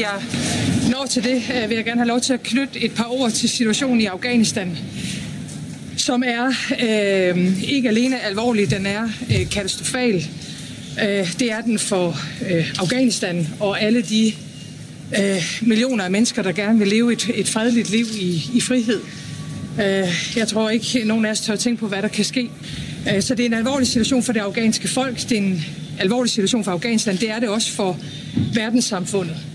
jeg når til det, øh, vil jeg gerne have lov til at knytte et par ord til situationen i Afghanistan, som er øh, ikke alene alvorlig, den er øh, katastrofal. Øh, det er den for øh, Afghanistan og alle de øh, millioner af mennesker, der gerne vil leve et, et fredeligt liv i, i frihed. Øh, jeg tror ikke, nogen af os tør tænke på, hvad der kan ske. Øh, så det er en alvorlig situation for det afghanske folk. Det er en alvorlig situation for Afghanistan. Det er det også for verdenssamfundet.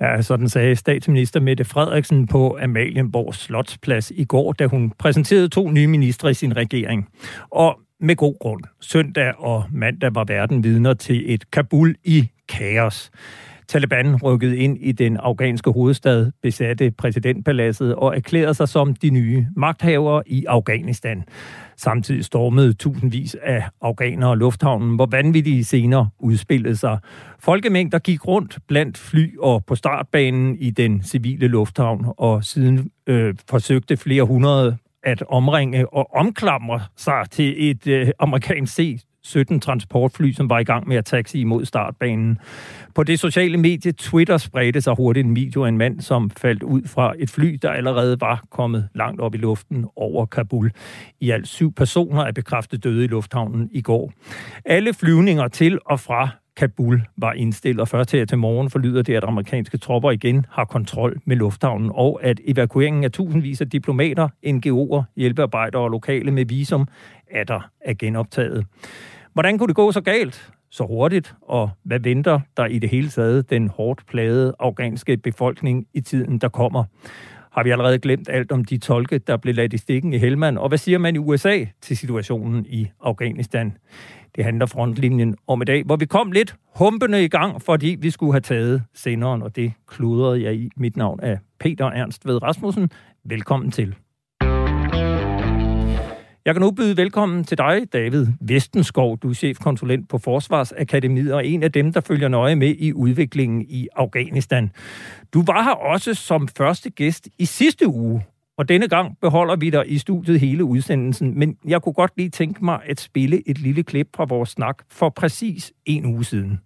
Ja, sådan sagde statsminister Mette Frederiksen på Amalienborg Slotsplads i går, da hun præsenterede to nye ministre i sin regering. Og med god grund. Søndag og mandag var verden vidner til et Kabul i kaos. Taliban rykkede ind i den afghanske hovedstad, besatte præsidentpaladset og erklærede sig som de nye magthavere i Afghanistan. Samtidig stormede tusindvis af afghanere lufthavnen, hvor vanvittige scener udspillede sig. Folkemængder gik rundt blandt fly og på startbanen i den civile lufthavn, og siden øh, forsøgte flere hundrede at omringe og omklamre sig til et øh, amerikansk 17 transportfly, som var i gang med at taxi imod startbanen. På det sociale medie Twitter spredte sig hurtigt en video af en mand, som faldt ud fra et fly, der allerede var kommet langt op i luften over Kabul. I alt syv personer er bekræftet døde i lufthavnen i går. Alle flyvninger til og fra Kabul var indstillet, og først her til morgen forlyder det, at amerikanske tropper igen har kontrol med lufthavnen, og at evakueringen af tusindvis af diplomater, NGO'er, hjælpearbejdere og lokale med visum er der er genoptaget. Hvordan kunne det gå så galt? så hurtigt, og hvad venter der i det hele taget den hårdt plagede afghanske befolkning i tiden, der kommer? Har vi allerede glemt alt om de tolke, der blev ladt i stikken i Helmand? Og hvad siger man i USA til situationen i Afghanistan? Det handler frontlinjen om i dag, hvor vi kom lidt humpende i gang, fordi vi skulle have taget senderen, og det kludrede jeg i. Mit navn er Peter Ernst Ved Rasmussen. Velkommen til. Jeg kan nu byde velkommen til dig, David Vestenskov. Du er chefkonsulent på Forsvarsakademiet og en af dem, der følger nøje med i udviklingen i Afghanistan. Du var her også som første gæst i sidste uge, og denne gang beholder vi dig i studiet hele udsendelsen, men jeg kunne godt lige tænke mig at spille et lille klip fra vores snak for præcis en uge siden.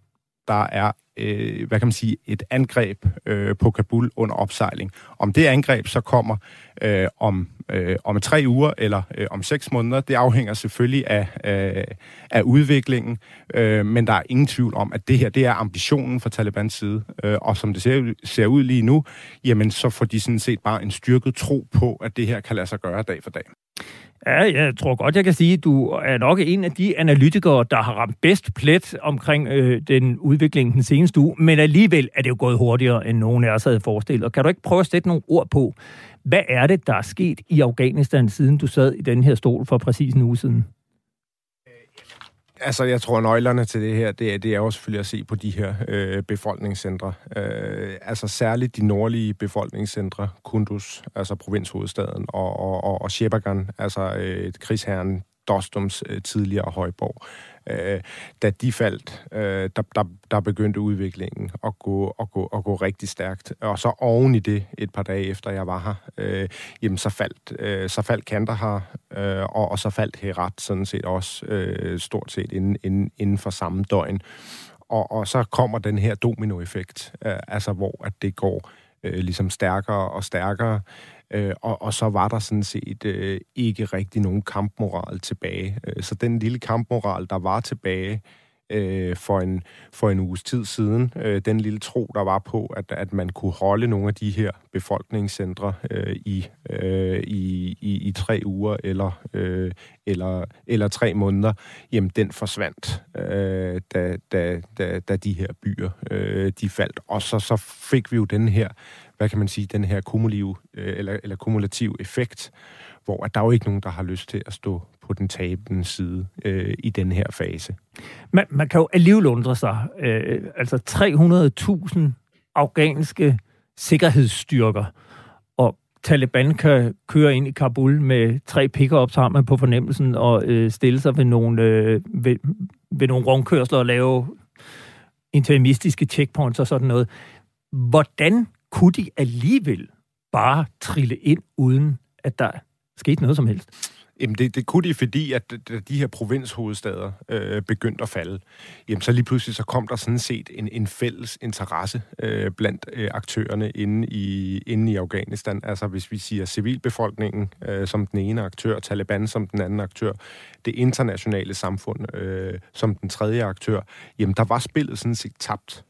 Der er øh, hvad kan man sige, et angreb øh, på Kabul under opsejling. Om det angreb så kommer øh, om, øh, om tre uger eller øh, om seks måneder, det afhænger selvfølgelig af, øh, af udviklingen, øh, men der er ingen tvivl om, at det her det er ambitionen fra Talibans side, øh, og som det ser, ser ud lige nu, jamen så får de sådan set bare en styrket tro på, at det her kan lade sig gøre dag for dag. Ja, jeg tror godt, jeg kan sige, at du er nok en af de analytikere, der har ramt bedst plet omkring øh, den udvikling den seneste uge, men alligevel er det jo gået hurtigere, end nogen af os havde forestillet. Og kan du ikke prøve at sætte nogle ord på, hvad er det, der er sket i Afghanistan, siden du sad i den her stol for præcis en uge siden? Altså, jeg tror, nøglerne til det her, det er, det er jo selvfølgelig at se på de her øh, befolkningscentre. Øh, altså særligt de nordlige befolkningscentre, Kunduz, altså provinshovedstaden, og, og, og, og Shebagan, altså øh, krigsherren Dostums øh, tidligere højborg. Øh, da de faldt, øh, der, der, der begyndte udviklingen at gå, at, gå, at gå rigtig stærkt. Og så oven i det, et par dage efter jeg var her, øh, jamen så faldt, øh, så faldt Kandahar, øh, og, og så faldt Herat sådan set også øh, stort set inden, inden, inden for samme døgn. Og, og så kommer den her dominoeffekt, øh, altså hvor at det går øh, ligesom stærkere og stærkere. Øh, og, og så var der sådan set øh, ikke rigtig nogen kampmoral tilbage. Øh, så den lille kampmoral, der var tilbage øh, for, en, for en uges tid siden, øh, den lille tro, der var på, at, at man kunne holde nogle af de her befolkningscentre øh, i, øh, i, i, i tre uger eller, øh, eller, eller tre måneder, jamen den forsvandt, øh, da, da, da, da de her byer øh, de faldt. Og så, så fik vi jo den her hvad kan man sige, den her kumulative, øh, eller, eller kumulativ effekt, hvor at der er jo ikke nogen, der har lyst til at stå på den tabende side øh, i den her fase. Man, man kan jo alligevel undre sig. Øh, altså 300.000 afghanske sikkerhedsstyrker, og Taliban kan køre ind i Kabul med tre pick-up sammen på fornemmelsen og øh, stille sig ved nogle, øh, ved, ved nogle rundkørsler og lave interimistiske checkpoints og sådan noget. Hvordan kunne de alligevel bare trille ind, uden at der skete noget som helst? Jamen, det, det kunne de, fordi at de her provinshovedstader øh, begyndte at falde. Jamen, så lige pludselig så kom der sådan set en, en fælles interesse øh, blandt øh, aktørerne inde i, inde i Afghanistan. Altså, hvis vi siger civilbefolkningen øh, som den ene aktør, Taliban som den anden aktør, det internationale samfund øh, som den tredje aktør, jamen, der var spillet sådan set tabt.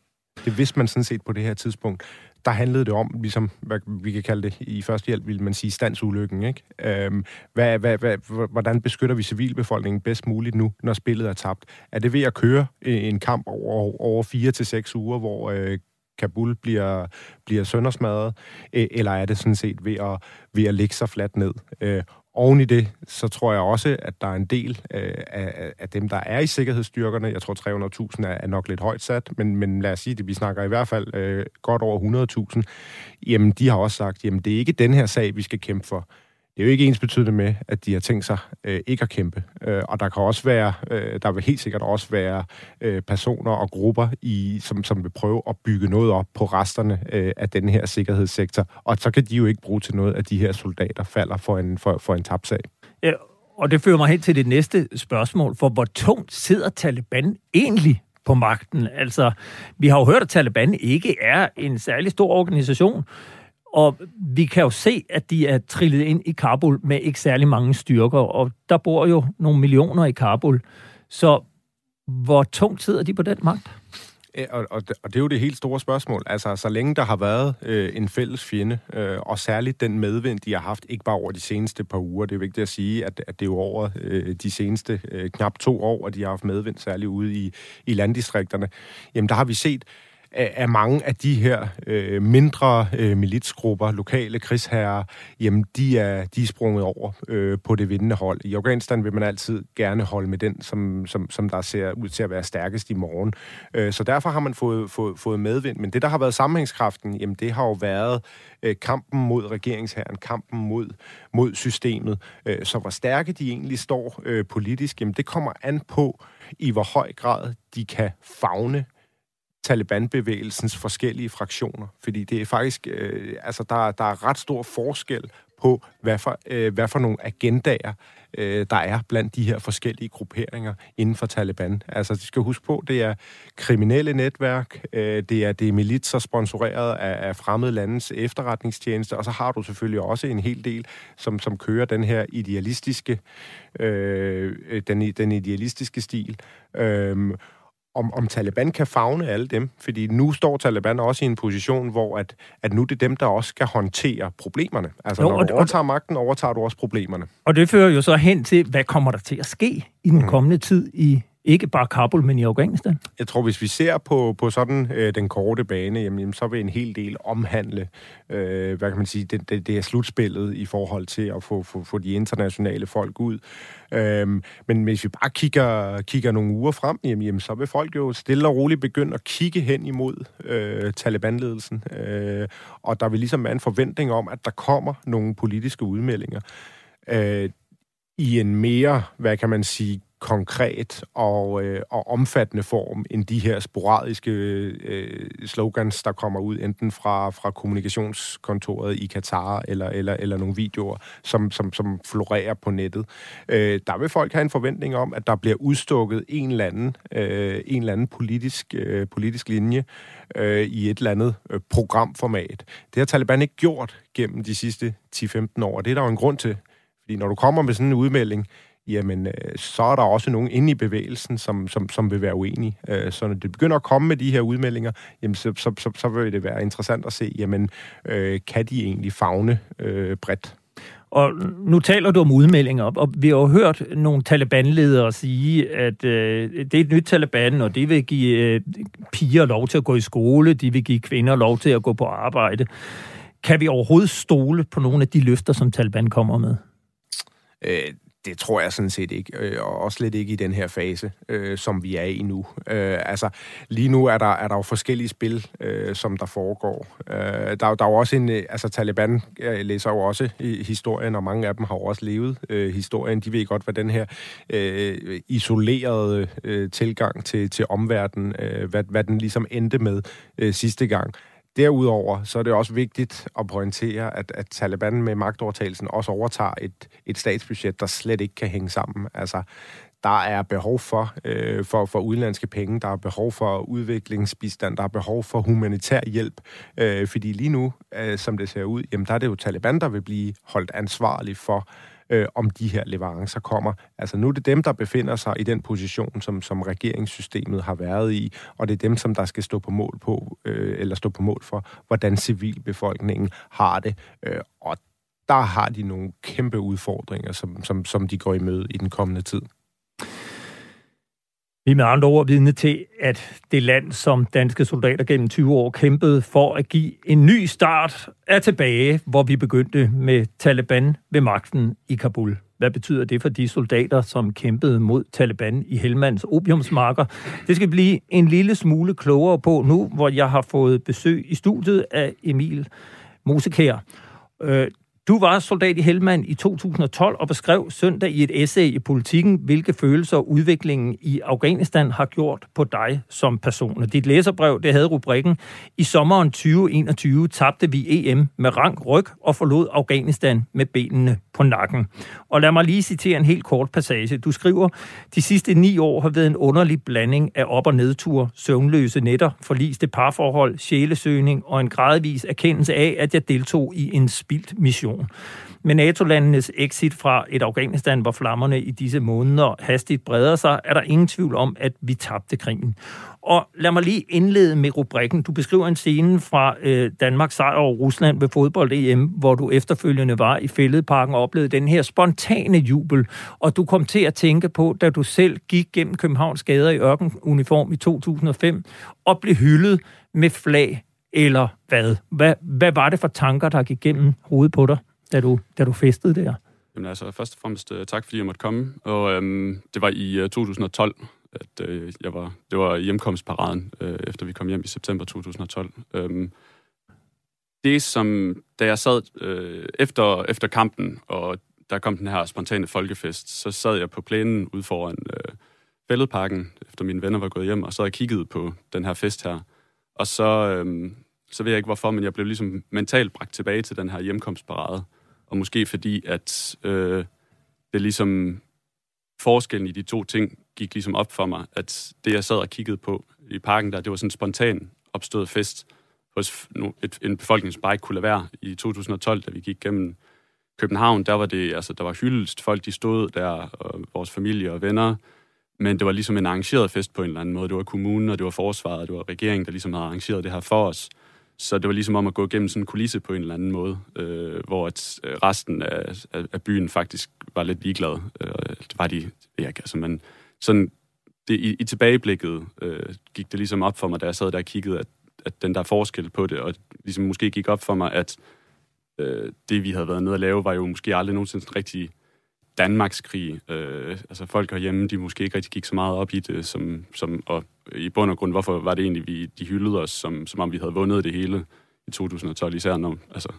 Det vidste man sådan set på det her tidspunkt der handlede det om, ligesom hvad vi kan kalde det i første hjælp, vil man sige standsulykken. Ikke? Øhm, hvad, hvad, hvad, hvordan beskytter vi civilbefolkningen bedst muligt nu, når spillet er tabt? Er det ved at køre en kamp over, over fire til seks uger, hvor øh, Kabul bliver, bliver søndersmadret, øh, eller er det sådan set ved at, ved at lægge sig fladt ned? Øh, Oven i det, så tror jeg også, at der er en del øh, af, af dem, der er i sikkerhedsstyrkerne. Jeg tror, 300.000 er, er nok lidt højt sat, men, men lad os sige det, vi snakker i hvert fald øh, godt over 100.000. Jamen, de har også sagt, jamen, det er ikke den her sag, vi skal kæmpe for det er jo ikke ens betydende med, at de har tænkt sig øh, ikke at kæmpe. Øh, og der kan også være, øh, der vil helt sikkert også være øh, personer og grupper, i, som, som vil prøve at bygge noget op på resterne øh, af den her sikkerhedssektor. Og så kan de jo ikke bruge til noget, at de her soldater falder for en, for, for en tabsag. Ja, og det fører mig hen til det næste spørgsmål, for hvor tungt sidder Taliban egentlig på magten? Altså, vi har jo hørt, at Taliban ikke er en særlig stor organisation, og vi kan jo se, at de er trillet ind i Kabul med ikke særlig mange styrker, og der bor jo nogle millioner i Kabul. Så hvor tungt sidder de på den magt? Og, og, og det er jo det helt store spørgsmål. Altså, så længe der har været øh, en fælles fjende, øh, og særligt den medvind, de har haft, ikke bare over de seneste par uger, det er vigtigt at sige, at, at det er jo over øh, de seneste øh, knap to år, at de har haft medvind, særligt ude i, i landdistrikterne, jamen der har vi set, af mange af de her øh, mindre øh, militsgrupper, lokale krigsherrer, jamen de er, de er sprunget over øh, på det vindende hold. I Afghanistan vil man altid gerne holde med den, som, som, som der ser ud til at være stærkest i morgen. Øh, så derfor har man fået, fået, fået medvind. Men det, der har været sammenhængskraften, jamen det har jo været øh, kampen mod regeringsherren, kampen mod, mod systemet. Øh, så hvor stærke de egentlig står øh, politisk, jamen det kommer an på, i hvor høj grad de kan fagne Taliban-bevægelsens forskellige fraktioner. Fordi det er faktisk, øh, altså der, der er ret stor forskel på, hvad for, øh, hvad for nogle agendaer, øh, der er blandt de her forskellige grupperinger inden for Taliban. Altså, de skal huske på, det er kriminelle netværk, øh, det er det er militser sponsoreret af, af fremmede landes efterretningstjeneste, og så har du selvfølgelig også en hel del, som, som kører den her idealistiske, øh, øh den, den idealistiske stil. Øh, om, om Taliban kan fagne alle dem. Fordi nu står Taliban også i en position, hvor at, at nu det er dem, der også skal håndtere problemerne. Altså, jo, når du overtager magten, overtager du også problemerne. Og det fører jo så hen til, hvad kommer der til at ske i den mm. kommende tid i ikke bare Kabul, men i Afghanistan? Jeg tror, hvis vi ser på, på sådan øh, den korte bane, jamen, så vil en hel del omhandle, øh, hvad kan man sige, det, det, det er slutspillet i forhold til at få, få, få de internationale folk ud. Øhm, men hvis vi bare kigger, kigger nogle uger frem, jamen, jamen, så vil folk jo stille og roligt begynde at kigge hen imod øh, Taliban-ledelsen. Øh, og der vil ligesom være en forventning om, at der kommer nogle politiske udmeldinger. Øh, i en mere, hvad kan man sige, konkret og, øh, og omfattende form end de her sporadiske øh, slogans, der kommer ud enten fra, fra kommunikationskontoret i Katar eller, eller, eller nogle videoer, som, som, som florerer på nettet. Øh, der vil folk have en forventning om, at der bliver udstukket en eller anden, øh, en eller anden politisk, øh, politisk linje øh, i et eller andet øh, programformat. Det har Taliban ikke gjort gennem de sidste 10-15 år, og det er der jo en grund til. Fordi når du kommer med sådan en udmelding, jamen øh, så er der også nogen inde i bevægelsen, som, som, som vil være uenige. Øh, så når det begynder at komme med de her udmeldinger, jamen så, så, så, så vil det være interessant at se, jamen øh, kan de egentlig fagne øh, bredt? Og nu taler du om udmeldinger, og vi har jo hørt nogle Taliban-ledere sige, at øh, det er et nyt Taliban, og det vil give øh, piger lov til at gå i skole, de vil give kvinder lov til at gå på arbejde. Kan vi overhovedet stole på nogle af de løfter, som Taliban kommer med? Øh, det tror jeg sådan set ikke, øh, og også slet ikke i den her fase, øh, som vi er i nu. Øh, altså, lige nu er der, er der jo forskellige spil, øh, som der foregår. Øh, der, der er jo også en, øh, altså Taliban jeg læser jo også i historien, og mange af dem har jo også levet øh, historien. De ved godt, hvad den her øh, isolerede øh, tilgang til, til omverdenen, øh, hvad, hvad den ligesom endte med øh, sidste gang Derudover så er det også vigtigt at pointere, at, at Taliban med magtovertagelsen også overtager et, et statsbudget, der slet ikke kan hænge sammen. Altså, der er behov for, øh, for, for udenlandske penge, der er behov for udviklingsbistand, der er behov for humanitær hjælp, øh, fordi lige nu, øh, som det ser ud, jamen der er det jo Taliban, der vil blive holdt ansvarlig for, øh, Øh, om de her leverancer kommer. Altså nu er det dem, der befinder sig i den position, som, som regeringssystemet har været i, og det er dem, som der skal stå på mål på, øh, eller stå på mål for, hvordan civilbefolkningen har det. Øh, og der har de nogle kæmpe udfordringer, som, som, som de går i møde i den kommende tid. Vi er med andre ord vidne til, at det land, som danske soldater gennem 20 år kæmpede for at give en ny start, er tilbage, hvor vi begyndte med Taliban ved magten i Kabul. Hvad betyder det for de soldater, som kæmpede mod Taliban i Helmands opiumsmarker? Det skal blive en lille smule klogere på nu, hvor jeg har fået besøg i studiet af Emil Mosekær. Øh, du var soldat i Helmand i 2012 og beskrev søndag i et essay i Politiken, hvilke følelser udviklingen i Afghanistan har gjort på dig som person. Og dit læserbrev, det havde rubrikken, i sommeren 2021 tabte vi EM med rank ryg og forlod Afghanistan med benene på nakken. Og lad mig lige citere en helt kort passage. Du skriver, de sidste ni år har været en underlig blanding af op- og nedtur, søvnløse netter, forliste parforhold, sjælesøgning og en gradvis erkendelse af, at jeg deltog i en spildt mission region. Med NATO-landenes exit fra et Afghanistan, hvor flammerne i disse måneder hastigt breder sig, er der ingen tvivl om, at vi tabte krigen. Og lad mig lige indlede med rubrikken. Du beskriver en scene fra øh, Danmarks sejr over Rusland ved fodbold-EM, hvor du efterfølgende var i Fælledparken og oplevede den her spontane jubel. Og du kom til at tænke på, da du selv gik gennem Københavns gader i ørkenuniform i 2005 og blev hyldet med flag eller hvad? hvad? Hvad var det for tanker, der gik igennem hovedet på dig, da du, da du festede der? Jamen altså, først og fremmest øh, tak, fordi jeg måtte komme. Og øhm, det var i øh, 2012, at øh, jeg var, det var hjemkomstparaden, øh, efter vi kom hjem i september 2012. Øhm, det som, da jeg sad øh, efter, efter kampen, og der kom den her spontane folkefest, så sad jeg på plænen ud foran øh, fældeparken, efter mine venner var gået hjem, og så jeg kigget på den her fest her. Og så, øhm, så ved jeg ikke hvorfor, men jeg blev ligesom mentalt bragt tilbage til den her hjemkomstparade. Og måske fordi, at øh, det ligesom forskellen i de to ting gik ligesom op for mig, at det, jeg sad og kiggede på i parken der, det var sådan en spontan opstået fest hos et, en befolkning, som bare ikke kunne lade være. I 2012, da vi gik gennem København, der var det, altså, der var hyldest. Folk, de stod der, og vores familie og venner, men det var ligesom en arrangeret fest på en eller anden måde. Det var kommunen, og det var forsvaret, og det var regeringen, der ligesom havde arrangeret det her for os. Så det var ligesom om at gå igennem sådan en kulisse på en eller anden måde, øh, hvor at øh, resten af, af, af byen faktisk var lidt ligeglad. Øh, det var de ja, altså, men sådan, det, i, i tilbageblikket øh, gik det ligesom op for mig, da jeg sad der og kiggede, at, at den der forskel på det, og ligesom måske gik op for mig, at øh, det, vi havde været nede at lave, var jo måske aldrig nogensinde rigtig Danmarks krig. Øh, altså folk herhjemme, de måske ikke rigtig gik så meget op i det, som, som, og i bund og grund, hvorfor var det egentlig, vi, de hyldede os, som, som om vi havde vundet det hele i 2012, især når, altså,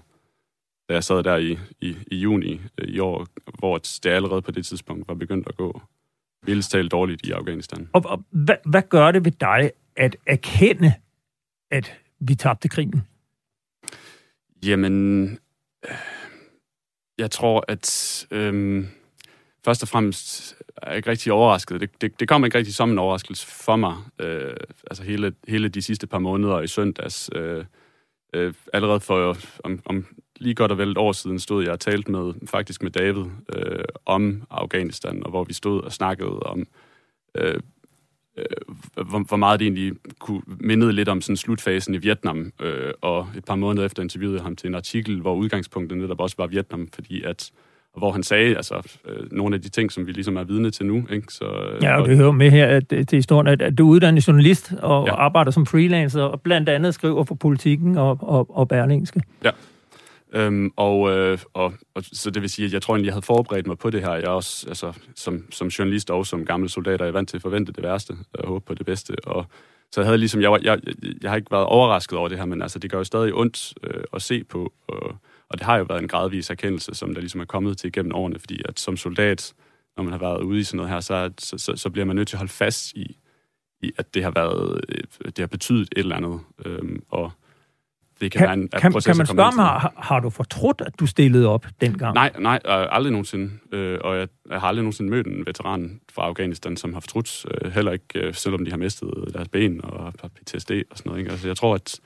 da jeg sad der i, i, i juni øh, i år, hvor det allerede på det tidspunkt var begyndt at gå vildt talt dårligt i Afghanistan. Og, og hvad, hvad gør det ved dig at erkende, at vi tabte krigen? Jamen, øh, jeg tror, at øh, først og fremmest er jeg ikke rigtig overrasket. Det, det, det kom ikke rigtig som en overraskelse for mig. Øh, altså hele, hele de sidste par måneder i søndags. Øh, øh, allerede for om, om lige godt og vel et år siden stod jeg og talte med, faktisk med David øh, om Afghanistan, og hvor vi stod og snakkede om, øh, øh, hvor, hvor meget det egentlig kunne mindede lidt om sådan slutfasen i Vietnam, øh, og et par måneder efter interviewede jeg ham til en artikel, hvor udgangspunktet netop også var Vietnam, fordi at og hvor han sagde altså, øh, nogle af de ting, som vi ligesom er vidne til nu. Ikke? Så, øh, ja, og det hører med her at, til historien, at, at du er uddannet journalist og ja. arbejder som freelancer, og blandt andet skriver for politikken og, og, og Berlingske. Ja, øhm, og, øh, og, og så det vil sige, at jeg tror egentlig, jeg havde forberedt mig på det her. Jeg er også, altså, som, som journalist og som gammel soldat, er jeg vant til at forvente det værste, og håbe på det bedste, og så jeg havde ligesom, jeg, var, jeg, jeg har ikke været overrasket over det her, men altså, det gør jo stadig ondt øh, at se på, og, og det har jo været en gradvis erkendelse, som der ligesom er kommet til gennem årene, fordi at som soldat, når man har været ude i sådan noget her, så, så, så, så bliver man nødt til at holde fast i, i at det har været, det har betydet et eller andet. Øhm, og det kan, kan være en kan, proces kan man spørge mig, har, har du fortrudt, at du stillede op dengang? Nej, nej, øh, aldrig nogensinde. Øh, og jeg, jeg har aldrig nogensinde mødt en veteran fra Afghanistan, som har fortrudt, øh, heller ikke, øh, selvom de har mistet deres ben og har PTSD og sådan noget. Ikke? Altså, jeg tror, at,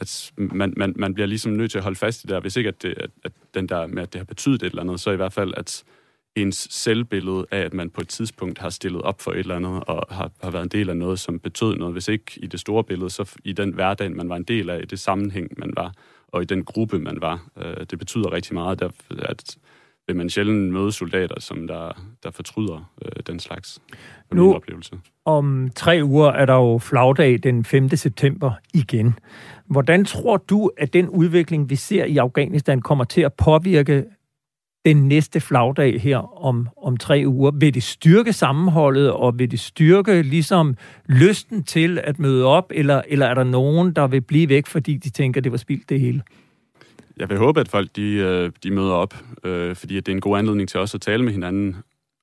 at man, man, man bliver ligesom nødt til at holde fast i det der. Hvis ikke, at, det, at, at den der med, at det har betydet et eller andet, så i hvert fald, at ens selvbillede af, at man på et tidspunkt har stillet op for et eller andet, og har, har været en del af noget, som betød noget. Hvis ikke i det store billede, så i den hverdag, man var en del af, i det sammenhæng, man var, og i den gruppe, man var. Øh, det betyder rigtig meget, der, at vil man sjældent møde soldater, som der, der fortryder øh, den slags Nu- oplevelse. Om tre uger er der jo flagdag den 5. september igen. Hvordan tror du, at den udvikling, vi ser i Afghanistan, kommer til at påvirke den næste flagdag her om, om tre uger? Vil det styrke sammenholdet, og vil det styrke ligesom lysten til at møde op, eller, eller er der nogen, der vil blive væk, fordi de tænker, det var spildt det hele? Jeg vil håbe, at folk de, øh, de møder op, øh, fordi at det er en god anledning til også at tale med hinanden.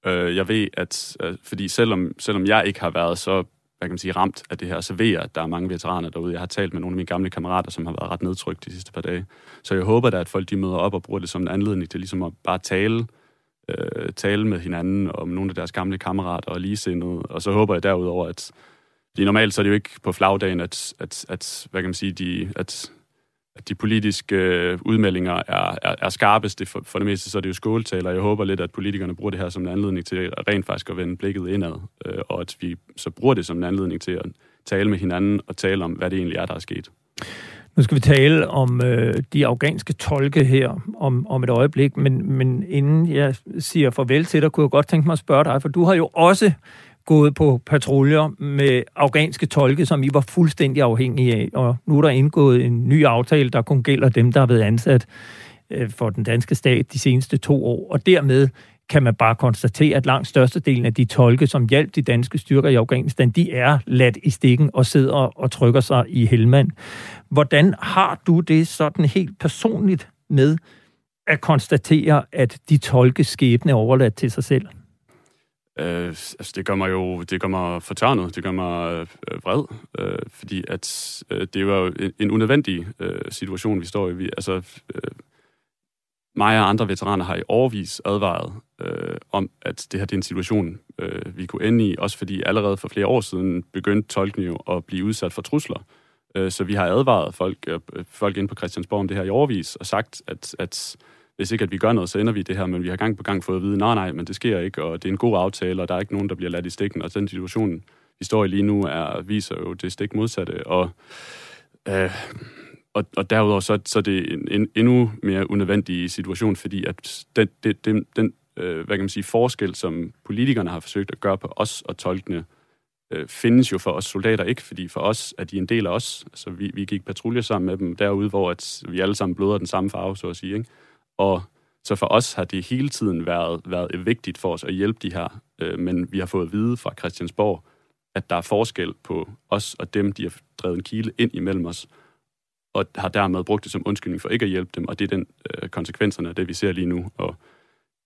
Øh, jeg ved, at øh, fordi selvom, selvom jeg ikke har været så hvad kan man sige, ramt af det her, så ved jeg, at der er mange veteraner derude. Jeg har talt med nogle af mine gamle kammerater, som har været ret nedtrykt de sidste par dage. Så jeg håber da, at folk de møder op og bruger det som en anledning til ligesom at bare tale, øh, tale med hinanden om nogle af deres gamle kammerater og ligesindede. Og så håber jeg derudover, at fordi normalt så er det jo ikke på flagdagen, at, at, at hvad kan man sige, de, at, at de politiske øh, udmeldinger er, er, er skarpeste for, for det meste så er det jo skåltaler. Jeg håber lidt, at politikerne bruger det her som en anledning til at rent faktisk at vende blikket indad, øh, og at vi så bruger det som en anledning til at tale med hinanden og tale om, hvad det egentlig er, der er sket. Nu skal vi tale om øh, de afghanske tolke her om, om et øjeblik, men, men inden jeg siger farvel til dig, kunne jeg godt tænke mig at spørge dig, for du har jo også gået på patruljer med afghanske tolke, som I var fuldstændig afhængige af, og nu er der indgået en ny aftale, der kun gælder dem, der har været ansat øh, for den danske stat de seneste to år, og dermed kan man bare konstatere, at langt størstedelen af de tolke, som hjalp de danske styrker i Afghanistan, de er ladt i stikken og sidder og trykker sig i helmand. Hvordan har du det sådan helt personligt med at konstatere, at de tolkes skæbne er overladt til sig selv? Øh, altså det gør mig jo det gør mig fortørnet, det gør mig øh, vred, øh, fordi at øh, det var jo en, en unødvendig øh, situation, vi står i. Vi, altså, øh, mig og andre veteraner har i årvis advaret øh, om, at det her det er en situation, øh, vi kunne ende i, også fordi allerede for flere år siden begyndte tolkene jo at blive udsat for trusler. Øh, så vi har advaret folk, øh, øh folk inde på Christiansborg om det her i årvis, og sagt, at, at hvis ikke at vi gør noget, så ender vi i det her, men vi har gang på gang fået at vide, nej, nej, men det sker ikke, og det er en god aftale, og der er ikke nogen, der bliver ladt i stikken, og den situation, vi står i lige nu, er, viser jo det stik modsatte, og, øh, og, og derudover så, så er det en, en endnu mere unødvendig situation, fordi at den, den, den, den øh, hvad kan man sige, forskel, som politikerne har forsøgt at gøre på os og tolkene, øh, findes jo for os soldater ikke, fordi for os er de en del af os. Altså, vi, vi gik patrulje sammen med dem derude, hvor at vi alle sammen bløder den samme farve, så at sige. Ikke? Og så for os har det hele tiden været, været vigtigt for os at hjælpe de her, øh, men vi har fået at vide fra Christiansborg, at der er forskel på os og dem, de har drevet en kile ind imellem os, og har dermed brugt det som undskyldning for ikke at hjælpe dem, og det er den øh, konsekvenserne af det, vi ser lige nu. Og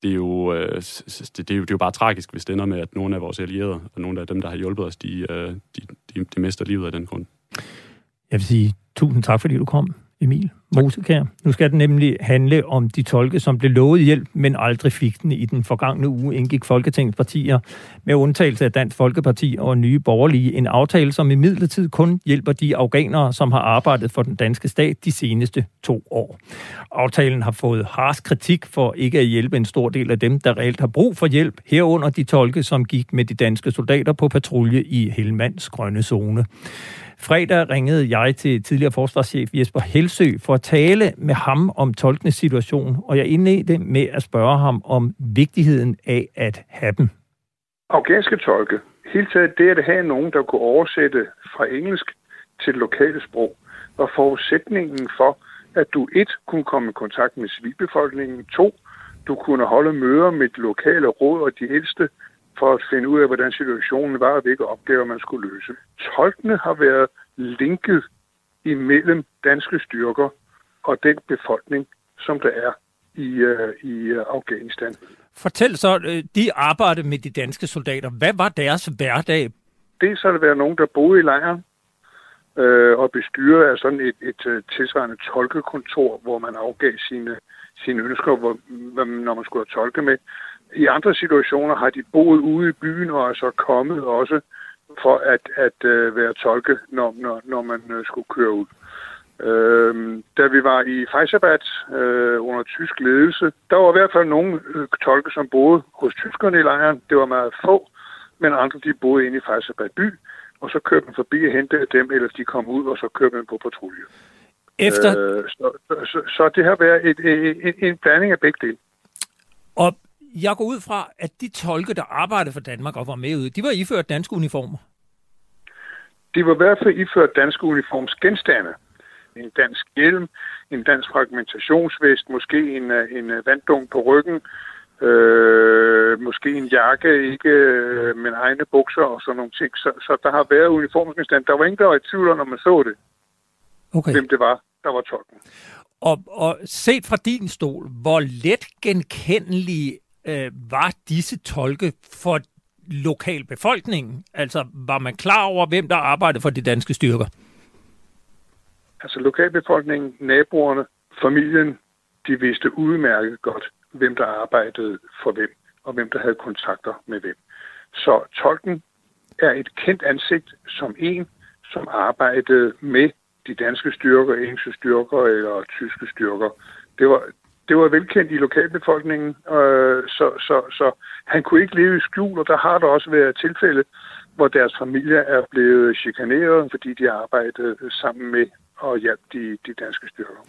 det er, jo, øh, det, det, er jo, det er jo bare tragisk, hvis det ender med, at nogle af vores allierede, og nogle af dem, der har hjulpet os, de, øh, de, de, de mister livet af den grund. Jeg vil sige tusind tak, fordi du kom, Emil Mosekær. Nu skal den nemlig handle om de tolke, som blev lovet hjælp, men aldrig fik den. I den forgangne uge indgik Folketingets partier med undtagelse af Dansk Folkeparti og Nye Borgerlige en aftale, som i midlertid kun hjælper de afghanere, som har arbejdet for den danske stat de seneste to år. Aftalen har fået hars kritik for ikke at hjælpe en stor del af dem, der reelt har brug for hjælp, herunder de tolke, som gik med de danske soldater på patrulje i Helmands grønne zone. Fredag ringede jeg til tidligere forsvarschef Jesper Helsø for at tale med ham om tolkenes situation, og jeg indledte med at spørge ham om vigtigheden af at have dem. Afghanske tolke. Helt taget det at have nogen, der kunne oversætte fra engelsk til lokale sprog, var forudsætningen for, at du et kunne komme i kontakt med civilbefolkningen, to, du kunne holde møder med de lokale råd og de ældste, for at finde ud af, hvordan situationen var og hvilke opgaver man skulle løse. Tolkene har været linket imellem danske styrker og den befolkning, som der er i, uh, i uh, Afghanistan. Fortæl så, øh, de arbejdede med de danske soldater. Hvad var deres hverdag? Dels har der været nogen, der boede i lejren, øh, og bestyret af sådan et, et, et tilsvarende tolkekontor, hvor man afgav sine, sine ønsker, hvor, når man skulle have tolke med. I andre situationer har de boet ude i byen og er så kommet også for at, at uh, være tolke, når, når, når man uh, skulle køre ud. Uh, da vi var i Faisabat uh, under tysk ledelse, der var i hvert fald nogle uh, tolke, som boede hos tyskerne i lejren. Det var meget få, men andre de boede inde i Faisabat by, og så kørte man forbi og hentede dem, eller de kom ud, og så kørte man på patrulje. Efter... Uh, så, så, så det har været et, et, et, en blanding af begge dele. Jeg går ud fra, at de tolke, der arbejdede for Danmark og var med ude, de var iført danske uniformer. De var i hvert fald iført danske uniformsgenstande. En dansk hjelm, en dansk fragmentationsvest, måske en, en vanddung på ryggen, øh, måske en jakke, ikke øh, med egne bukser og sådan nogle ting. Så, så der har været uniformsgenstande. Der var ingen, der var i tvivl når man så det, okay. hvem det var, der var tolken. Og, og set fra din stol, hvor let genkendelige øh, var disse tolke for lokalbefolkningen? Altså, var man klar over, hvem der arbejdede for de danske styrker? Altså, lokalbefolkningen, naboerne, familien, de vidste udmærket godt, hvem der arbejdede for hvem, og hvem der havde kontakter med hvem. Så tolken er et kendt ansigt som en, som arbejdede med de danske styrker, engelske styrker eller tyske styrker. Det var, det var velkendt i lokalbefolkningen, øh, så, så, så han kunne ikke leve i skjul, og der har der også været tilfælde, hvor deres familie er blevet chikaneret, fordi de arbejdede sammen med og hjalp de, de danske styrker.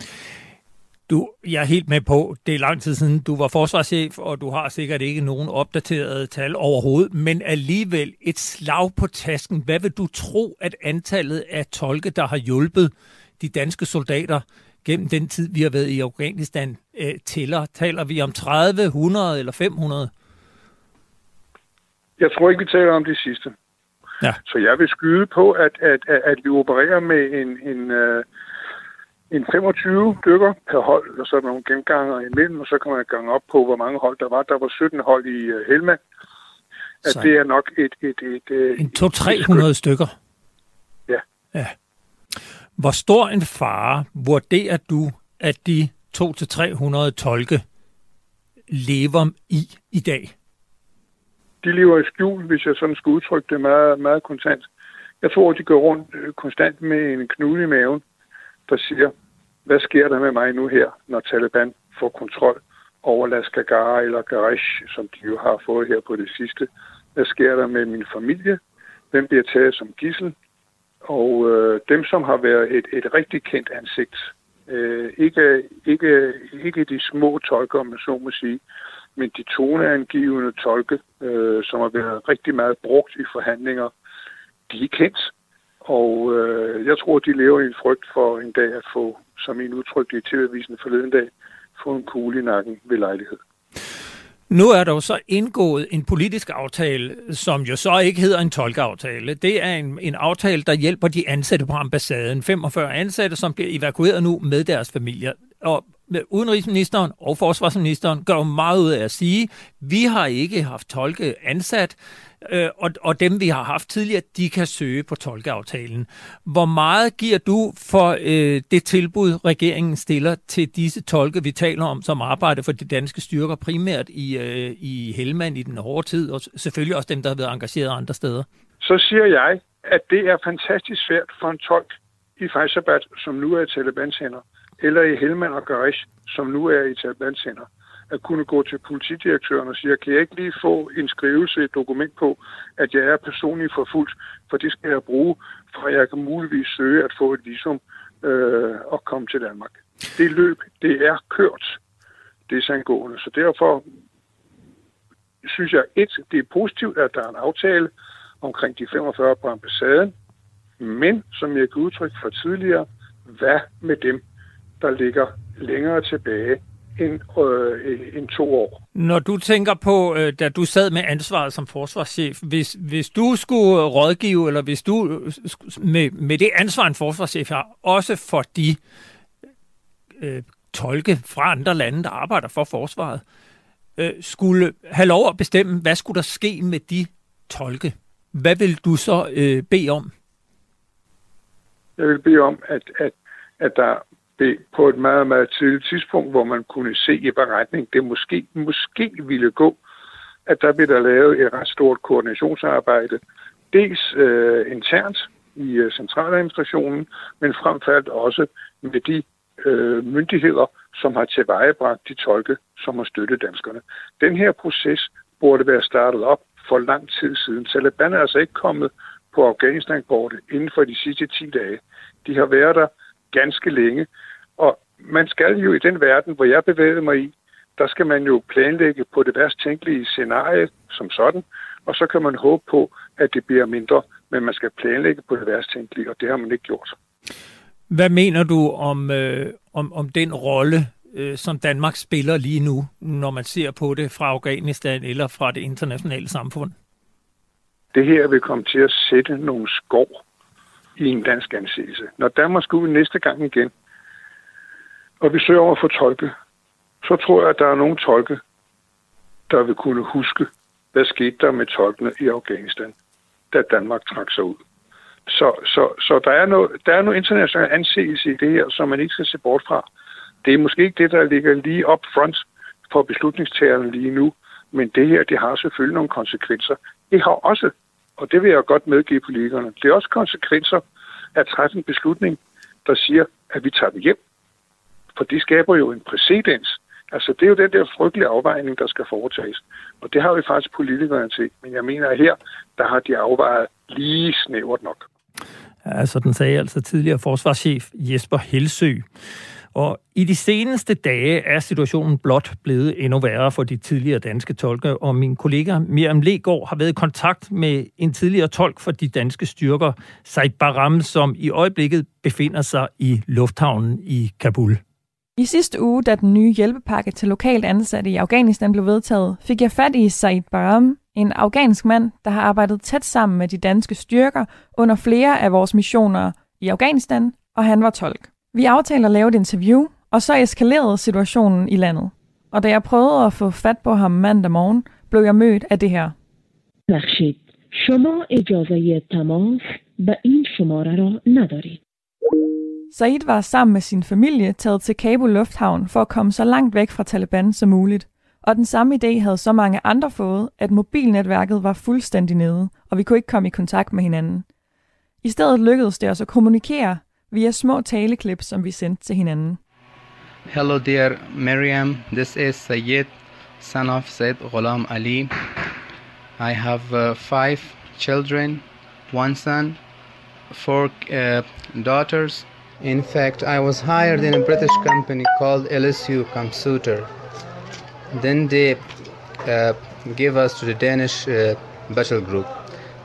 Du, jeg er helt med på, det er lang tid siden, du var forsvarschef, og du har sikkert ikke nogen opdaterede tal overhovedet, men alligevel et slag på tasken. Hvad vil du tro, at antallet af tolke, der har hjulpet de danske soldater gennem den tid, vi har været i Afghanistan, øh, tæller? Taler vi om 30, 100 eller 500? Jeg tror ikke, vi taler om det sidste. Ja. Så jeg vil skyde på, at, at, at, at vi opererer med en, en, uh, en 25 stykker per hold, og så er der nogle genganger imellem, og så kan man gange op på, hvor mange hold der var. Der var 17 hold i uh, Helmand. At så. det er nok et... et, et, et en 200-300 stykker? Ja. ja. Hvor stor en fare vurderer du, at de 200-300 tolke lever i i dag? De lever i skjul, hvis jeg sådan skulle udtrykke det meget, meget kontant. Jeg tror, de går rundt øh, konstant med en knude i maven, der siger, hvad sker der med mig nu her, når Taliban får kontrol over Laskagara eller Garish, som de jo har fået her på det sidste. Hvad sker der med min familie? Hvem bliver taget som gissel? Og øh, dem, som har været et, et rigtig kendt ansigt, øh, ikke, ikke, ikke de små tolker, om man så må sige, men de toneangivende tolke, øh, som har været rigtig meget brugt i forhandlinger, de er kendt. Og øh, jeg tror, de lever i en frygt for en dag at få, som en udtrykte i TV-avisen forleden dag, få en kugle i nakken ved lejlighed. Nu er der jo så indgået en politisk aftale, som jo så ikke hedder en tolkeaftale. Det er en, en aftale, der hjælper de ansatte på ambassaden. 45 ansatte, som bliver evakueret nu med deres familier. Og udenrigsministeren og forsvarsministeren gør jo meget ud af at sige, vi har ikke haft tolke ansat, øh, og, og dem, vi har haft tidligere, de kan søge på tolkeaftalen. Hvor meget giver du for øh, det tilbud, regeringen stiller til disse tolke, vi taler om, som arbejder for de danske styrker, primært i, øh, i Helmand i den hårde tid, og selvfølgelig også dem, der har været engageret andre steder? Så siger jeg, at det er fantastisk svært for en tolk i Faisabad, som nu er i Talibans hænder, eller i Helmand og Garish, som nu er i Talibans hænder, at kunne gå til politidirektøren og sige, kan jeg ikke lige få en skrivelse, et dokument på, at jeg er personligt forfulgt, for det skal jeg bruge, for jeg kan muligvis søge at få et visum øh, og komme til Danmark. Det løb, det er kørt. Det er sandgående. Så derfor synes jeg, et, det er positivt, at der er en aftale omkring de 45 på ambassaden, men som jeg kan udtrykke for tidligere, hvad med dem, der ligger længere tilbage end, øh, end to år. Når du tænker på, øh, da du sad med ansvaret som forsvarschef, hvis, hvis du skulle rådgive, eller hvis du med, med det ansvar, en forsvarschef har, også for de øh, tolke fra andre lande, der arbejder for forsvaret, øh, skulle have lov at bestemme, hvad skulle der ske med de tolke? Hvad vil du så øh, bede om? Jeg vil bede om, at, at, at der på et meget, meget tidligt tidspunkt, hvor man kunne se i beretning, det måske, måske ville gå, at der bliver der lavet et ret stort koordinationsarbejde, dels øh, internt i øh, centraladministrationen, men frem for alt også med de øh, myndigheder, som har tilvejebragt de tolke, som har støttet danskerne. Den her proces burde være startet op for lang tid siden. Taliban er altså ikke kommet på Afghanistan-kortet inden for de sidste 10 dage. De har været der ganske længe, og man skal jo i den verden, hvor jeg bevæger mig i, der skal man jo planlægge på det værst tænkelige scenarie som sådan, og så kan man håbe på, at det bliver mindre, men man skal planlægge på det værst tænkelige, og det har man ikke gjort. Hvad mener du om, øh, om, om den rolle, øh, som Danmark spiller lige nu, når man ser på det fra Afghanistan eller fra det internationale samfund? Det her vil komme til at sætte nogle skov i en dansk anseelse. Når Danmark skal ud næste gang igen, og vi søger over for tolke, så tror jeg, at der er nogle tolke, der vil kunne huske, hvad skete der med tolkene i Afghanistan, da Danmark trak sig ud. Så, så, så der, er noget, der er noget international anseelse i det her, som man ikke skal se bort fra. Det er måske ikke det, der ligger lige up front for beslutningstagerne lige nu, men det her, det har selvfølgelig nogle konsekvenser. Det har også, og det vil jeg godt medgive politikerne, det er også konsekvenser at træffe en beslutning, der siger, at vi tager det hjem. For det skaber jo en præcedens. Altså, det er jo den der frygtelige afvejning, der skal foretages. Og det har vi faktisk politikerne til. Men jeg mener, at her, der har de afvejet lige snævert nok. Ja, den sagde altså tidligere forsvarschef Jesper Helsø. Og i de seneste dage er situationen blot blevet endnu værre for de tidligere danske tolke, og min kollega Miriam Legård har været i kontakt med en tidligere tolk for de danske styrker, Said Baram, som i øjeblikket befinder sig i lufthavnen i Kabul. I sidste uge, da den nye hjælpepakke til lokalt ansatte i Afghanistan blev vedtaget, fik jeg fat i Said Baram, en afghansk mand, der har arbejdet tæt sammen med de danske styrker under flere af vores missioner i Afghanistan, og han var tolk. Vi aftalte at lave et interview, og så eskalerede situationen i landet. Og da jeg prøvede at få fat på ham mandag morgen, blev jeg mødt af det her. بخشید شما اجازه تماس به این شماره را ندارید. Said var sammen med sin familie taget til Kabul Lufthavn for at komme så langt væk fra Taliban som muligt. Og den samme idé havde så mange andre fået, at mobilnetværket var fuldstændig nede, og vi kunne ikke komme i kontakt med hinanden. I stedet lykkedes det os at kommunikere via små taleklip, som vi sendte til hinanden. Hello dear Miriam, this is Sayyid, son of Said Ghulam Ali. I have uh, five children, one son, four uh, daughters. In fact, I was hired in a British company called LSU Computer. Then they uh, give us to the Danish uh, battle group.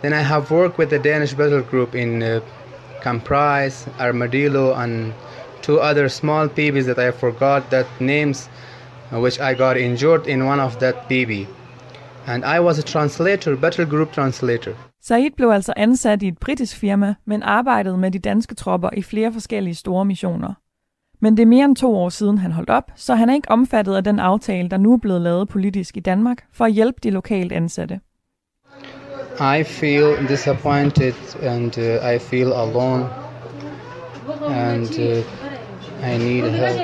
Then I have worked with the Danish battle group in camprise, Armadillo, and two other small PBs that I forgot that names, uh, which I got injured in one of that PB. And I was a translator, battle group translator. Said blev altså ansat i et britisk firma, men arbejdede med de danske tropper i flere forskellige store missioner. Men det er mere end to år siden, han holdt op, så han er ikke omfattet af den aftale, der nu er blevet lavet politisk i Danmark, for at hjælpe de lokalt ansatte. I feel disappointed and uh, I feel alone and uh, I need help.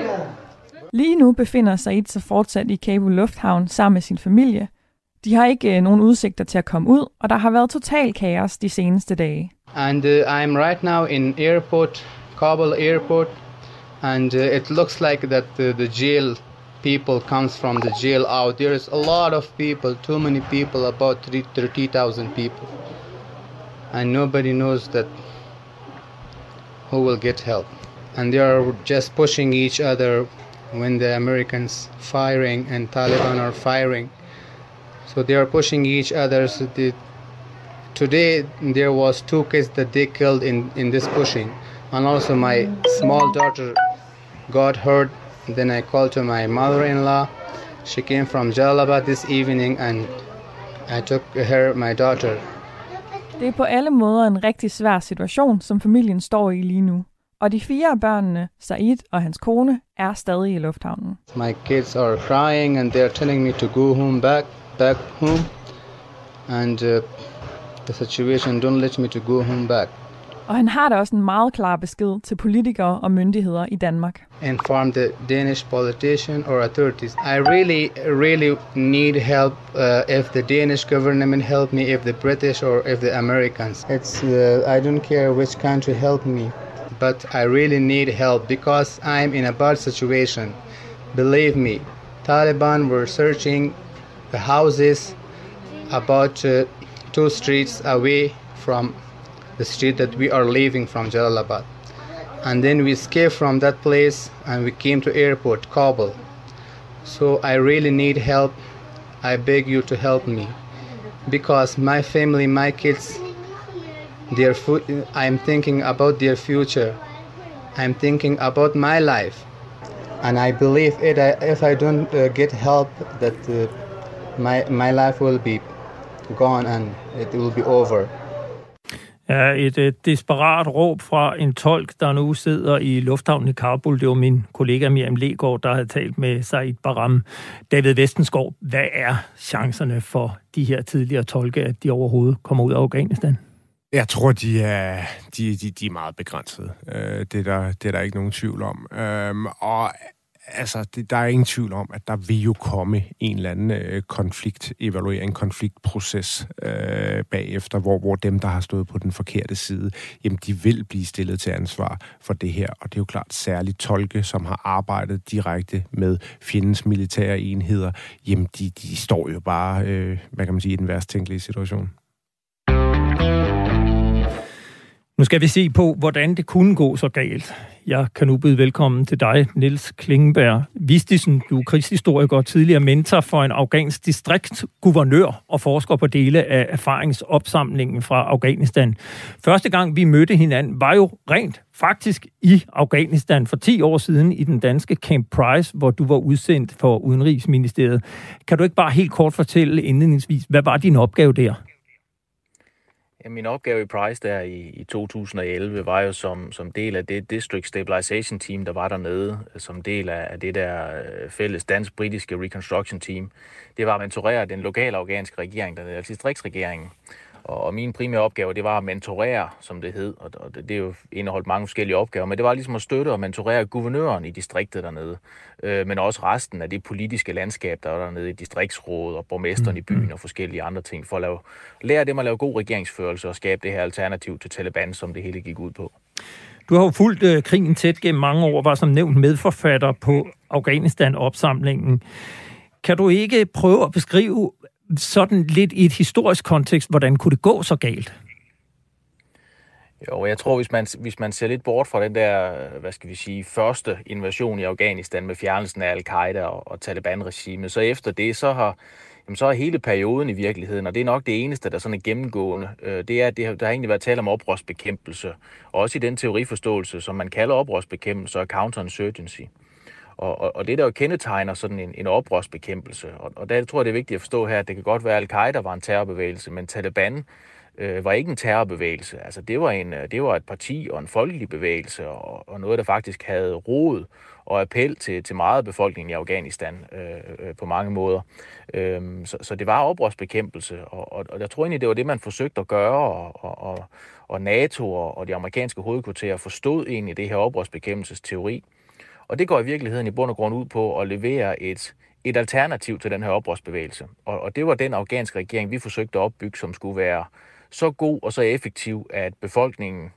Lige nu befinder Said sig fortsat i Kabul Lufthavn sammen med sin familie. De har ikke uh, nogen udsigter til at komme ud, og der har været total kaos de seneste dage. And uh, I'm right now in airport, Kabul airport, and uh, it looks like that uh, the jail people comes from the jail out. There is a lot of people, too many people, about 30,000 people. And nobody knows that who will get help. And they are just pushing each other when the Americans firing and Taliban are firing. So they are pushing each other. So the, today there was two kids that they killed in, in this pushing. And also my small daughter got hurt. Then I called to my mother-in-law. She came from Jalalabad this evening and I took her, my daughter. Det er på alle måder en rigtig svær situation, som familien står i lige nu. Og de fire af børnene, Said og hans kone, er stadig i lufthavnen. My kids are crying and they're telling me to go home back, back home. And uh, the situation don't let me to go home back. Og han har da også en meget klar besked til politikere og myndigheder i Danmark. Inform the Danish politician or authorities. I really, really need help uh, if the Danish government help me, if the British or if the Americans. It's uh, I don't care which country help me, but I really need help because I'm in a bad situation. Believe me, Taliban were searching the houses about uh, two streets away from the street that we are leaving from Jalalabad. And then we escaped from that place and we came to airport, Kabul. So I really need help. I beg you to help me because my family, my kids, their food, I'm thinking about their future. I'm thinking about my life. And I believe it, if I don't uh, get help, that uh, my, my life will be gone and it will be over. Er et et desperat råb fra en tolk, der nu sidder i lufthavnen i Kabul. Det var min kollega Miriam Legaard, der havde talt med Said Baram. David Vestenskov, hvad er chancerne for de her tidligere tolke, at de overhovedet kommer ud af Afghanistan? Jeg tror, de er, de, de, de er meget begrænsede. Øh, det, er der, det er der ikke nogen tvivl om. Øhm, og altså, det, der er ingen tvivl om, at der vil jo komme en eller anden øh, konflikt, evaluering, konfliktproces øh, bagefter, hvor, hvor dem, der har stået på den forkerte side, jamen, de vil blive stillet til ansvar for det her. Og det er jo klart særligt tolke, som har arbejdet direkte med fjendens militære enheder, jamen, de, de står jo bare, øh, hvad kan man sige, i den værst tænkelige situation. Nu skal vi se på, hvordan det kunne gå så galt. Jeg kan nu byde velkommen til dig, Niels Klingenberg Vistisen. Du er krigshistoriker og tidligere mentor for en afghansk distriktsguvernør og forsker på dele af erfaringsopsamlingen fra Afghanistan. Første gang vi mødte hinanden var jo rent faktisk i Afghanistan for 10 år siden i den danske Camp Price, hvor du var udsendt for Udenrigsministeriet. Kan du ikke bare helt kort fortælle indledningsvis, hvad var din opgave der? Ja, min opgave i Price der i, i 2011 var jo som, som del af det District Stabilization Team, der var dernede, som del af, af det der øh, fælles dansk-britiske Reconstruction Team. Det var at mentorere den lokale afghanske regering dernede, altså distriktsregeringen. Og min primære opgave, det var at mentorere, som det hed, og det, det er jo indeholdt mange forskellige opgaver, men det var ligesom at støtte og mentorere guvernøren i distriktet dernede, øh, men også resten af det politiske landskab, der er dernede i distriktsrådet og borgmesteren mm. i byen og forskellige andre ting, for at lave, lære dem at lave god regeringsførelse og skabe det her alternativ til Taliban, som det hele gik ud på. Du har jo fulgt øh, krigen tæt gennem mange år, var som nævnt medforfatter på Afghanistan-opsamlingen. Kan du ikke prøve at beskrive, sådan lidt i et historisk kontekst, hvordan kunne det gå så galt? Jo, jeg tror, hvis man, hvis man ser lidt bort fra den der, hvad skal vi sige, første invasion i Afghanistan med fjernelsen af al-Qaida og, og Taliban-regimet, så efter det, så har, jamen, så har hele perioden i virkeligheden, og det er nok det eneste, der sådan er gennemgående, øh, det er, at det, der har egentlig været tale om oprørsbekæmpelse, og også i den teoriforståelse, som man kalder oprørsbekæmpelse og counterinsurgency. Og, og, og det, der jo kendetegner sådan en, en oprørsbekæmpelse, og, og der tror jeg, det er vigtigt at forstå her, at det kan godt være, at al-Qaida var en terrorbevægelse, men Taliban øh, var ikke en terrorbevægelse. Altså, det var, en, øh, det var et parti og en folkelig bevægelse, og, og noget, der faktisk havde rod og appel til, til meget af befolkningen i Afghanistan øh, øh, på mange måder. Øh, så, så det var oprørsbekæmpelse, og, og, og jeg tror egentlig, det var det, man forsøgte at gøre, og, og, og, NATO og, og de amerikanske hovedkvarterer forstod egentlig det her oprørsbekæmpelsesteori. Og det går i virkeligheden i bund og grund ud på at levere et, et alternativ til den her oprørsbevægelse. Og, og det var den afghanske regering, vi forsøgte at opbygge, som skulle være så god og så effektiv, at befolkningen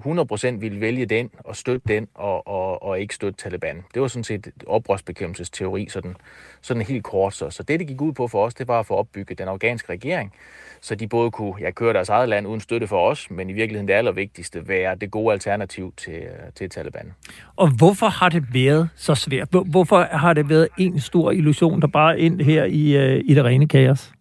100% ville vælge den og støtte den og, og, og ikke støtte Taliban. Det var sådan set oprørsbekæmpelsesteori, sådan, sådan helt kort. Så, så det, det gik ud på for os, det var at få opbygget den afghanske regering, så de både kunne ja, køre deres eget land uden støtte for os, men i virkeligheden det allervigtigste være det gode alternativ til, til Taliban. Og hvorfor har det været så svært? Hvorfor har det været en stor illusion, der bare ind her i, øh, i det rene kaos?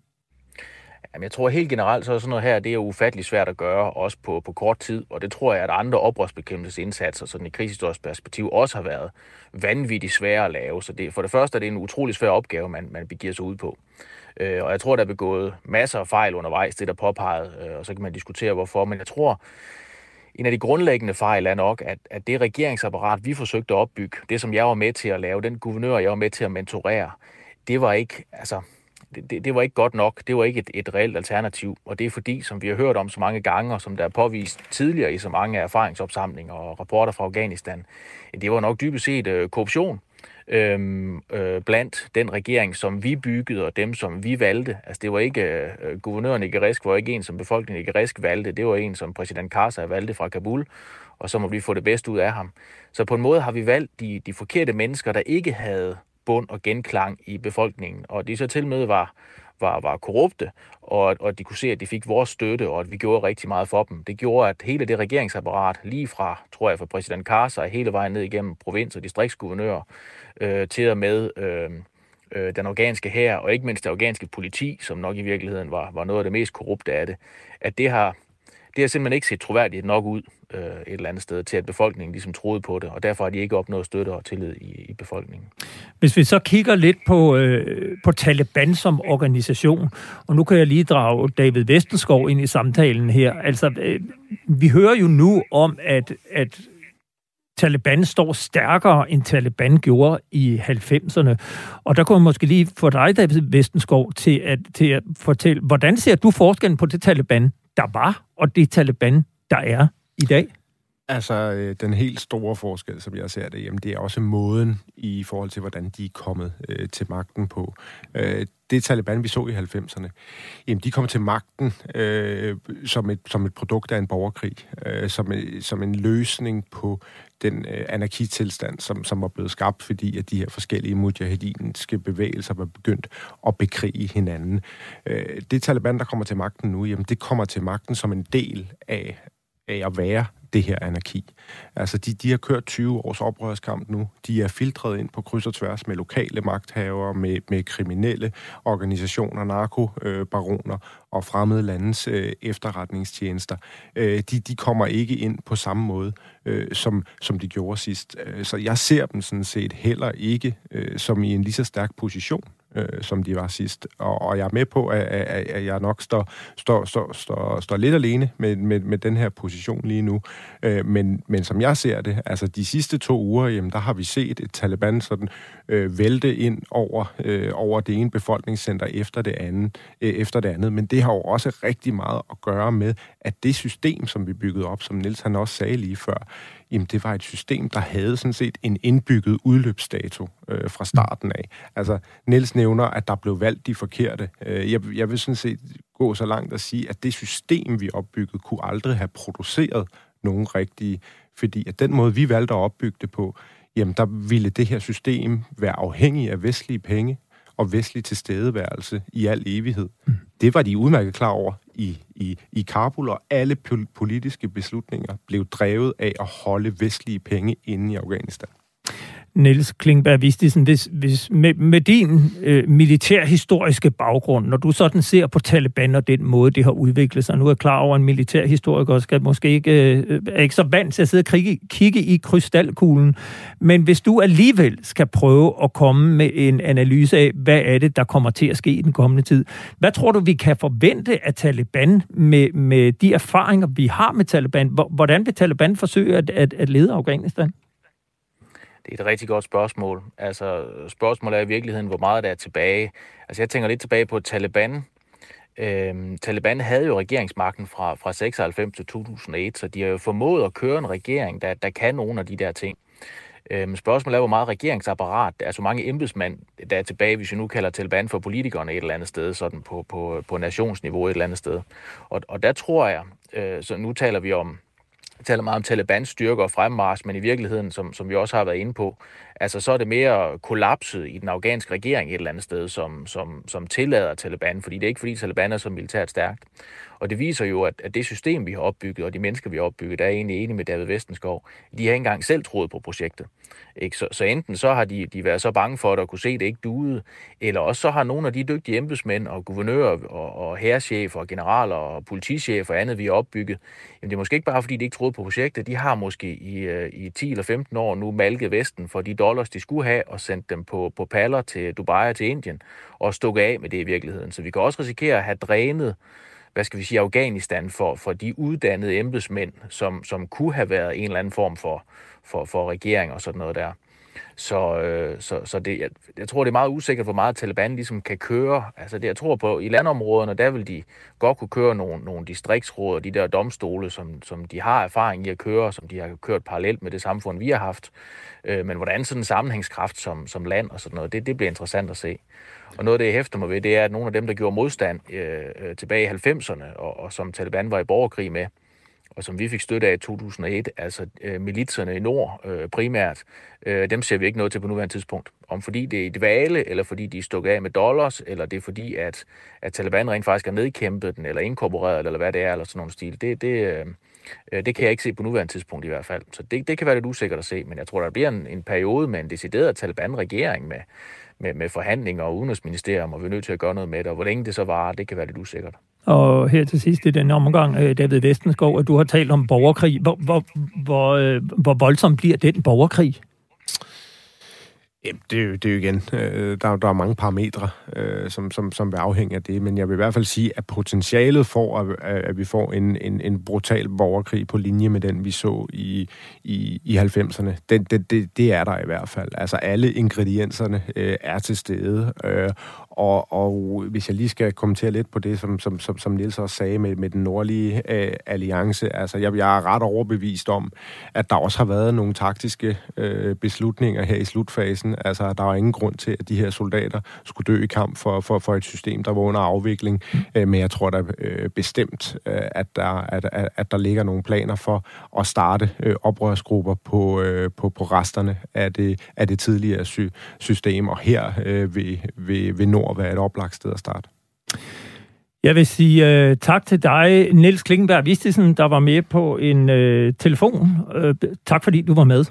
Jamen, jeg tror helt generelt, så er sådan noget her, det er ufattelig svært at gøre, også på, på kort tid, og det tror jeg, at andre oprørsbekæmpelsesindsatser, sådan i krigshistorisk perspektiv, også har været vanvittigt svære at lave. Så det, for det første er det en utrolig svær opgave, man, man begiver sig ud på. Øh, og jeg tror, der er begået masser af fejl undervejs, det der påpeget, øh, og så kan man diskutere hvorfor, men jeg tror, en af de grundlæggende fejl er nok, at, at det regeringsapparat, vi forsøgte at opbygge, det som jeg var med til at lave, den guvernør, jeg var med til at mentorere, det var ikke, altså, det, det, det var ikke godt nok. Det var ikke et, et reelt alternativ. Og det er fordi, som vi har hørt om så mange gange, og som der er påvist tidligere i så mange erfaringsopsamlinger og rapporter fra Afghanistan, det var nok dybest set øh, korruption øhm, øh, blandt den regering, som vi byggede, og dem, som vi valgte. Altså, det var ikke, øh, guvernøren i Gerisk var ikke en, som befolkningen i Gerisk valgte. Det var en, som præsident Karzai valgte fra Kabul, og så må vi få det bedste ud af ham. Så på en måde har vi valgt de, de forkerte mennesker, der ikke havde bund og genklang i befolkningen, og de så til med var, var, var korrupte, og, og de kunne se, at de fik vores støtte, og at vi gjorde rigtig meget for dem. Det gjorde, at hele det regeringsapparat, lige fra, tror jeg, fra præsident Karzai, hele vejen ned igennem provins- og distriktsguvernører, øh, til og med øh, øh, den afghanske hær, og ikke mindst det afghanske politi, som nok i virkeligheden var, var noget af det mest korrupte af det, at det har, det har simpelthen ikke set troværdigt nok ud øh, et eller andet sted, til at befolkningen ligesom troede på det, og derfor har de ikke opnået støtte og tillid i, i befolkningen. Hvis vi så kigger lidt på, øh, på Taliban som organisation, og nu kan jeg lige drage David Vestenskov ind i samtalen her. Altså, øh, vi hører jo nu om, at, at Taliban står stærkere, end Taliban gjorde i 90'erne. Og der kunne jeg måske lige få dig, David Vestenskov, til at, til at fortælle, hvordan ser du forskellen på det Taliban, der var, og det Taliban, der er i dag? Altså, øh, den helt store forskel, som jeg ser det, jamen, det er også måden i forhold til, hvordan de er kommet øh, til magten på. Øh, det Taliban, vi så i 90'erne, jamen, de kom til magten øh, som, et, som et produkt af en borgerkrig, øh, som, som en løsning på den øh, anarkitilstand, som, som var blevet skabt, fordi at de her forskellige mujahedinske bevægelser var begyndt at bekrige hinanden. Øh, det Taliban, der kommer til magten nu, jamen, det kommer til magten som en del af, af at være det her anarki. Altså, de, de har kørt 20 års oprørskamp nu. De er filtreret ind på kryds og tværs med lokale magthavere, med, med kriminelle organisationer, narkobaroner øh, og fremmede landes øh, efterretningstjenester. Øh, de, de kommer ikke ind på samme måde, øh, som, som de gjorde sidst. Øh, så jeg ser dem sådan set heller ikke øh, som i en lige så stærk position øh, som de var sidst. Og, og jeg er med på, at, at, at jeg nok står, står, står, står, står lidt alene med, med, med den her position lige nu. Øh, men, men som jeg ser det, altså de sidste to uger, jamen, der har vi set et Taliban sådan øh, vælte ind over, øh, over det ene befolkningscenter efter det andet, øh, efter det andet. Men det har jo også rigtig meget at gøre med, at det system, som vi byggede op, som Nils han også sagde lige før, jamen det var et system, der havde sådan set en indbygget udløbsdato øh, fra starten af. Altså, Niels nævner, at der blev valgt de forkerte. Øh, jeg, jeg vil sådan set gå så langt at sige, at det system, vi opbyggede, kunne aldrig have produceret nogen rigtige, fordi at den måde, vi valgte at opbygge det på, jamen der ville det her system være afhængig af vestlige penge, og vestlig tilstedeværelse i al evighed. Mm. Det var de udmærket klar over i, i, i Kabul, og alle politiske beslutninger blev drevet af at holde vestlige penge inde i Afghanistan. Niels Klingberg Vistisen, hvis, hvis med, med din øh, militærhistoriske baggrund, når du sådan ser på Taliban og den måde, det har udviklet sig, nu er jeg klar over, at en militærhistoriker skal måske ikke, øh, er ikke så vant til at sidde og kigge, kigge i krystalkuglen, men hvis du alligevel skal prøve at komme med en analyse af, hvad er det, der kommer til at ske i den kommende tid, hvad tror du, vi kan forvente af Taliban med, med de erfaringer, vi har med Taliban? Hvordan vil Taliban forsøge at, at, at lede Afghanistan? Det er et rigtig godt spørgsmål. Altså, spørgsmålet er i virkeligheden, hvor meget der er tilbage. Altså, jeg tænker lidt tilbage på Taliban. Øhm, Taliban havde jo regeringsmagten fra, fra 96 til 2001, så de har jo formået at køre en regering, der, der kan nogle af de der ting. Øhm, spørgsmålet er, hvor meget regeringsapparat, altså mange embedsmænd, der er tilbage, hvis vi nu kalder Taliban for politikerne et eller andet sted, sådan på, på, på nationsniveau et eller andet sted. Og, og der tror jeg, øh, så nu taler vi om taler meget om Talibans styrker og fremmars, men i virkeligheden, som, som vi også har været inde på, altså så er det mere kollapset i den afghanske regering et eller andet sted, som, som, som tillader Taliban, fordi det er ikke fordi Taliban er så militært stærkt. Og det viser jo, at, at det system, vi har opbygget, og de mennesker, vi har opbygget, der er egentlig enige med David Vestenskov, de har ikke engang selv troet på projektet. Ikke? Så, så enten så har de, de været så bange for det, at kunne se, at det ikke duede, eller også så har nogle af de dygtige embedsmænd og guvernører og, og herrechefer og generaler og politichefer og andet, vi har opbygget, jamen det er måske ikke bare, fordi de ikke troede på projektet, de har måske i, øh, i 10 eller 15 år nu malket Vesten for de dollars, de skulle have, og sendt dem på, på paller til Dubai og til Indien, og stukket af med det i virkeligheden. Så vi kan også risikere at have drænet hvad skal vi sige, Afghanistan for, for de uddannede embedsmænd, som, som kunne have været en eller anden form for, for, for regering og sådan noget der. Så, øh, så, så det, jeg, jeg tror, det er meget usikkert, hvor meget Taliban ligesom kan køre. Altså det, jeg tror på, i landområderne, der vil de godt kunne køre nogle, nogle distriktsråd, de der domstole, som, som de har erfaring i at køre, som de har kørt parallelt med det samfund, vi har haft. Øh, men hvordan sådan en sammenhængskraft som, som land og sådan noget, det, det bliver interessant at se. Og noget af det, jeg hæfter mig ved, det er, at nogle af dem, der gjorde modstand øh, øh tilbage i 90'erne, og, og som Taliban var i borgerkrig med, og som vi fik støtte af i 2001, altså øh, militserne i nord øh, primært, øh, dem ser vi ikke noget til på nuværende tidspunkt. Om fordi det er i dvale, eller fordi de er stukket af med dollars, eller det er fordi, at, at Taliban rent faktisk har nedkæmpet den, eller inkorporeret, eller hvad det er, eller sådan nogle stil. Det, det, øh, øh, det kan jeg ikke se på nuværende tidspunkt i hvert fald. Så det, det kan være lidt usikkert at se, men jeg tror, der bliver en, en periode med en decideret Taliban-regering med, med, med forhandlinger og udenrigsministerium, og vi er nødt til at gøre noget med det, og hvor længe det så varer, det kan være lidt usikkert. Og her til sidst i denne omgang, øh, David Vestenskov, at du har talt om borgerkrig. Hvor, hvor, hvor, øh, hvor voldsom bliver den borgerkrig? Jamen, det, er jo, det er jo igen, øh, der, der er mange parametre, øh, som, som, som vil afhænge af det, men jeg vil i hvert fald sige, at potentialet for, at, at vi får en, en, en brutal borgerkrig på linje med den, vi så i, i, i 90'erne, det, det, det, det er der i hvert fald. Altså alle ingredienserne øh, er til stede, øh, og, og hvis jeg lige skal kommentere lidt på det, som, som, som, som Niels også sagde med, med den nordlige øh, alliance, altså jeg, jeg er ret overbevist om, at der også har været nogle taktiske øh, beslutninger her i slutfasen. Altså der var ingen grund til, at de her soldater skulle dø i kamp for, for, for et system, der var under afvikling. Øh, men jeg tror da øh, bestemt, øh, at, der, at, at, at der ligger nogle planer for at starte øh, oprørsgrupper på, øh, på, på resterne af det, af det tidligere sy- system. Og her øh, ved, ved, ved Nord at være et oplagt sted at starte. Jeg vil sige uh, tak til dig, Niels Klingenberg Vistisen, der var med på en uh, telefon. Uh, tak fordi du var med.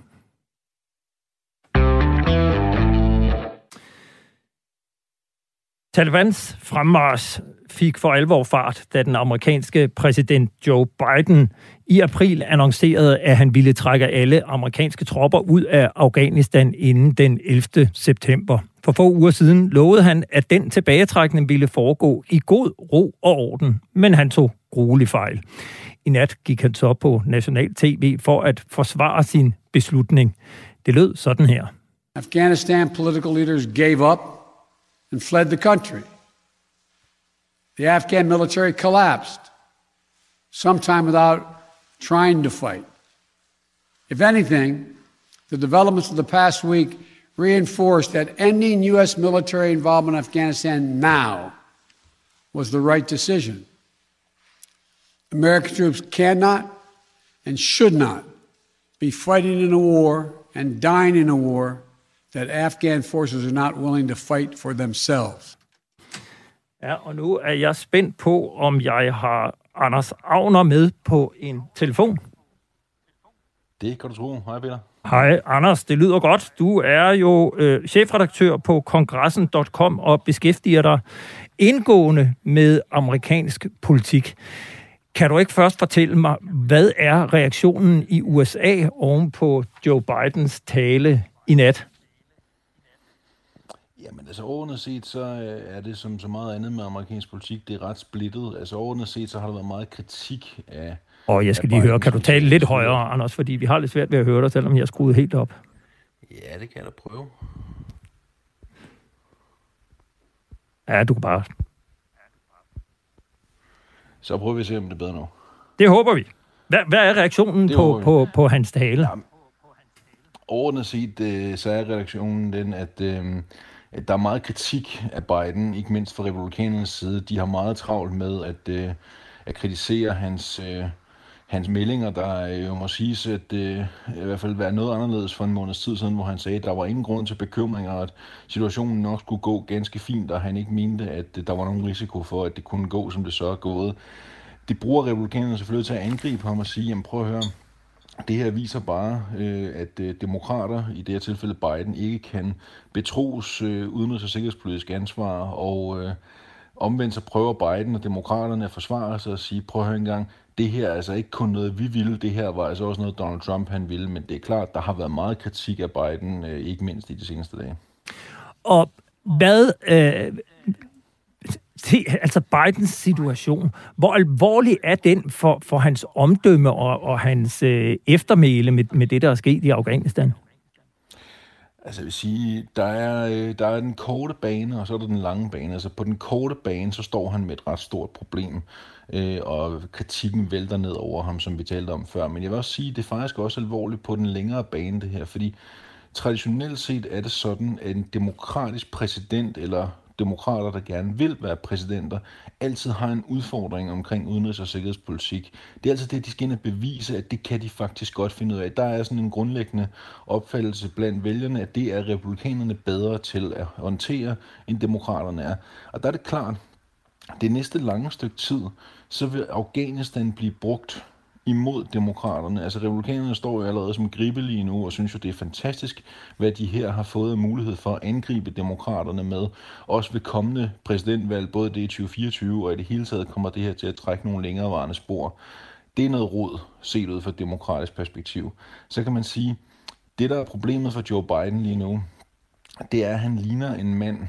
Talibans fremmars fik for alvor fart, da den amerikanske præsident Joe Biden i april annoncerede, at han ville trække alle amerikanske tropper ud af Afghanistan inden den 11. september. For få uger siden lovede han, at den tilbagetrækning ville foregå i god ro og orden, men han tog gruelig fejl. I nat gik han så på national tv for at forsvare sin beslutning. Det lød sådan her. Afghanistan political leaders gave up and fled the country. The Afghan military collapsed, sometime without trying to fight. If anything, the developments of the past week reinforced that ending U.S. military involvement in Afghanistan now was the right decision. American troops cannot and should not be fighting in a war and dying in a war that Afghan forces are not willing to fight for themselves. Ja, og nu er jeg spændt på, om jeg har Anders Agner med på en telefon. Det kan du tro. Hej Peter. Hej Anders, det lyder godt. Du er jo øh, chefredaktør på kongressen.com og beskæftiger dig indgående med amerikansk politik. Kan du ikke først fortælle mig, hvad er reaktionen i USA oven på Joe Bidens tale i nat? Jamen altså overordnet set, så øh, er det som så meget andet med amerikansk politik, det er ret splittet. Altså overordnet set, så har der været meget kritik af... Og jeg skal lige høre, kan du tale lidt højere, Anders, fordi vi har lidt svært ved at høre dig, selvom jeg har skruet helt op. Ja, det kan jeg da prøve. Ja, du kan bare... Så prøver vi at se, om det er bedre nu. Det håber vi. Hvad, hvad er reaktionen på, på, på hans tale? Ja, overordnet set, øh, så er reaktionen den, at, øh, at der er meget kritik af Biden, ikke mindst fra republikanernes side. De har meget travlt med at, øh, at kritisere hans, øh, hans meldinger, der jo må siges at øh, i hvert fald være noget anderledes for en måneds tid siden, hvor han sagde, at der var ingen grund til bekymringer, og at situationen nok skulle gå ganske fint, og han ikke mente, at øh, der var nogen risiko for, at det kunne gå, som det så er gået. Det bruger republikanerne selvfølgelig til at angribe ham og sige, jamen prøv at høre, det her viser bare, øh, at øh, demokrater, i det her tilfælde Biden, ikke kan betros øh, udenrigs- og sikkerhedspolitisk ansvar, og øh, omvendt så prøver Biden og demokraterne at forsvare sig og sige, prøv at høre engang, det her er altså ikke kun noget, vi ville, det her var altså også noget, Donald Trump han ville, men det er klart, der har været meget kritik af Biden, øh, ikke mindst i de seneste dage. Og hvad, øh, se, altså Bidens situation, hvor alvorlig er den for, for hans omdømme og, og hans øh, eftermæle med, med det, der er sket i Afghanistan? Altså jeg vil sige, der er, øh, der er den korte bane, og så er der den lange bane. Altså på den korte bane, så står han med et ret stort problem, øh, og kritikken vælter ned over ham, som vi talte om før. Men jeg vil også sige, det er faktisk også alvorligt på den længere bane, det her, fordi traditionelt set er det sådan, at en demokratisk præsident eller demokrater, der gerne vil være præsidenter, altid har en udfordring omkring udenrigs- og sikkerhedspolitik. Det er altså det, de skal ind og bevise, at det kan de faktisk godt finde ud af. Der er sådan en grundlæggende opfattelse blandt vælgerne, at det er republikanerne bedre til at håndtere, end demokraterne er. Og der er det klart, det næste lange stykke tid, så vil Afghanistan blive brugt imod demokraterne. Altså republikanerne står jo allerede som gribe lige nu, og synes jo, det er fantastisk, hvad de her har fået mulighed for at angribe demokraterne med. Også ved kommende præsidentvalg, både det i 2024 og i det hele taget, kommer det her til at trække nogle længerevarende spor. Det er noget råd, set ud fra et demokratisk perspektiv. Så kan man sige, det der er problemet for Joe Biden lige nu, det er, at han ligner en mand,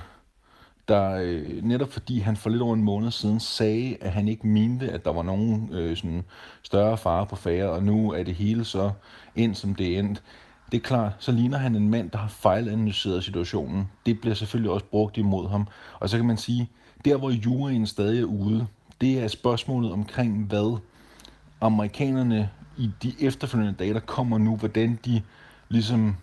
der øh, netop fordi han for lidt over en måned siden sagde, at han ikke mente, at der var nogen øh, sådan større fare på færre, og nu er det hele så ind, som det er endt. Det er klart, så ligner han en mand, der har fejlanalyseret situationen. Det bliver selvfølgelig også brugt imod ham. Og så kan man sige, der hvor juryen stadig er ude, det er spørgsmålet omkring, hvad amerikanerne i de efterfølgende dage, der kommer nu, hvordan de ligesom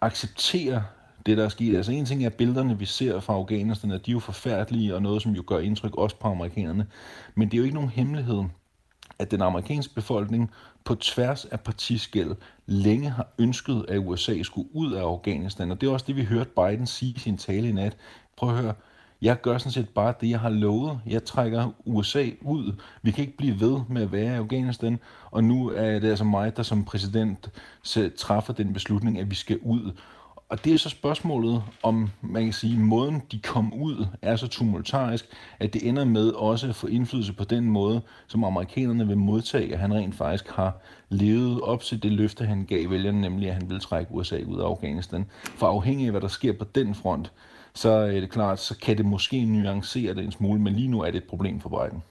accepterer det, der er sket. Altså en ting er billederne, vi ser fra Afghanistan, at de er jo forfærdelige, og noget, som jo gør indtryk også på amerikanerne. Men det er jo ikke nogen hemmelighed, at den amerikanske befolkning på tværs af partiskæld længe har ønsket, at USA skulle ud af Afghanistan. Og det er også det, vi hørte Biden sige i sin tale i nat. Prøv at høre, jeg gør sådan set bare det, jeg har lovet. Jeg trækker USA ud. Vi kan ikke blive ved med at være i Afghanistan, og nu er det altså mig, der som præsident træffer den beslutning, at vi skal ud. Og det er så spørgsmålet, om man kan sige, måden de kom ud er så tumultarisk, at det ender med også at få indflydelse på den måde, som amerikanerne vil modtage, at han rent faktisk har levet op til det løfte, han gav vælgerne, nemlig at han vil trække USA ud af Afghanistan. For afhængig af, hvad der sker på den front, så er det klart, så kan det måske nuancere det en smule, men lige nu er det et problem for Biden.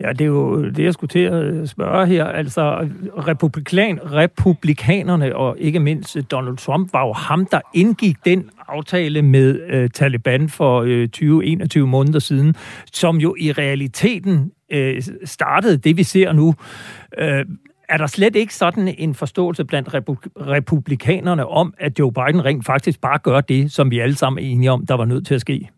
Ja, det er jo det, jeg skulle til at spørge her. Altså, republikan, republikanerne og ikke mindst Donald Trump var jo ham, der indgik den aftale med øh, Taliban for øh, 20-21 måneder siden, som jo i realiteten øh, startede det, vi ser nu. Øh, er der slet ikke sådan en forståelse blandt republikanerne om, at Joe Biden rent faktisk bare gør det, som vi alle sammen er enige om, der var nødt til at ske?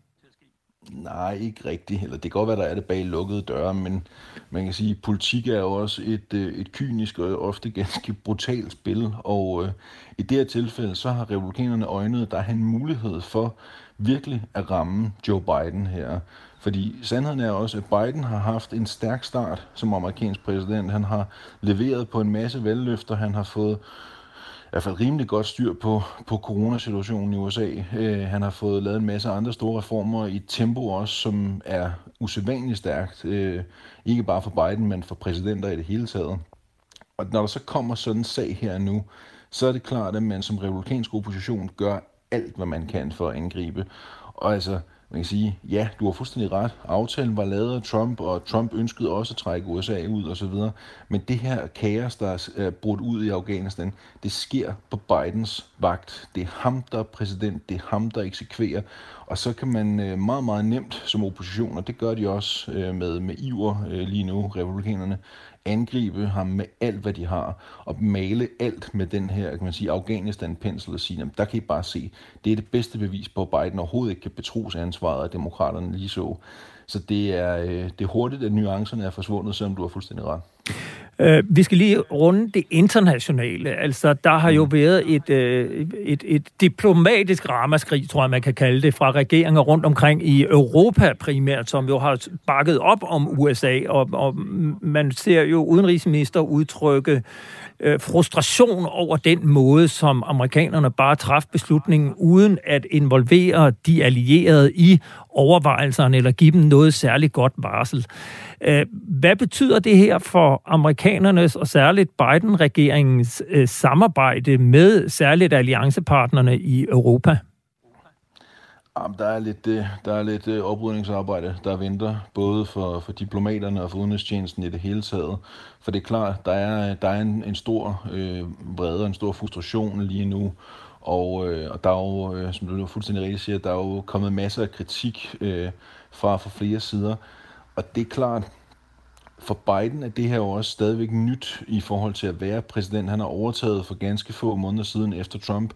Nej, ikke rigtigt. Eller det kan godt være, der er det bag lukkede døre, men man kan sige, at politik er jo også et, øh, et kynisk og ofte ganske brutalt spil. Og øh, i det her tilfælde, så har republikanerne øjnet, der er en mulighed for virkelig at ramme Joe Biden her. Fordi sandheden er også, at Biden har haft en stærk start som amerikansk præsident. Han har leveret på en masse valgløfter. Han har fået i hvert fald rimelig godt styr på, på coronasituationen i USA. Øh, han har fået lavet en masse andre store reformer i et tempo også, som er usædvanligt stærkt. Øh, ikke bare for Biden, men for præsidenter i det hele taget. Og når der så kommer sådan en sag her nu, så er det klart, at man som republikansk opposition gør alt, hvad man kan for at angribe. Og altså, man kan sige, ja, du har fuldstændig ret. Aftalen var lavet af Trump, og Trump ønskede også at trække USA ud og så videre. Men det her kaos, der er brudt ud i Afghanistan, det sker på Bidens vagt. Det er ham, der er præsident. Det er ham, der eksekverer. Og så kan man øh, meget, meget nemt som opposition, og det gør de også øh, med, med iver øh, lige nu, republikanerne, angribe ham med alt, hvad de har, og male alt med den her, kan man sige, Afghanistan-pensel og sige, der kan I bare se, det er det bedste bevis på, at Biden overhovedet ikke kan betros ansvaret af demokraterne lige så. Så det er, øh, det er hurtigt, at nuancerne er forsvundet, selvom du har fuldstændig ret. Øh, vi skal lige runde det internationale. Altså, der har jo mm. været et, øh, et, et diplomatisk ramaskrig, tror jeg, man kan kalde det, fra regeringer rundt omkring i Europa primært, som jo har bakket op om USA, og, og man ser jo udenrigsminister udtrykke øh, frustration over den måde, som amerikanerne bare traf beslutningen, uden at involvere de allierede i overvejelserne, eller give dem noget særligt godt varsel. Øh, Øh, hvad betyder det her for amerikanernes og særligt Biden-regeringens øh, samarbejde med særligt alliancepartnerne i Europa? Jamen, der er lidt, øh, der er lidt oprydningsarbejde, der venter, både for, for diplomaterne og for udenrigstjenesten i det hele taget. For det er klart, der er, der er en, en stor øh, vrede og en stor frustration lige nu Og, øh, og der er jo, øh, som du fuldstændig rigtigt siger, der er jo kommet masser af kritik øh, fra, fra flere sider. Og det er klart, for Biden er det her jo også stadigvæk nyt i forhold til at være præsident. Han har overtaget for ganske få måneder siden efter Trump.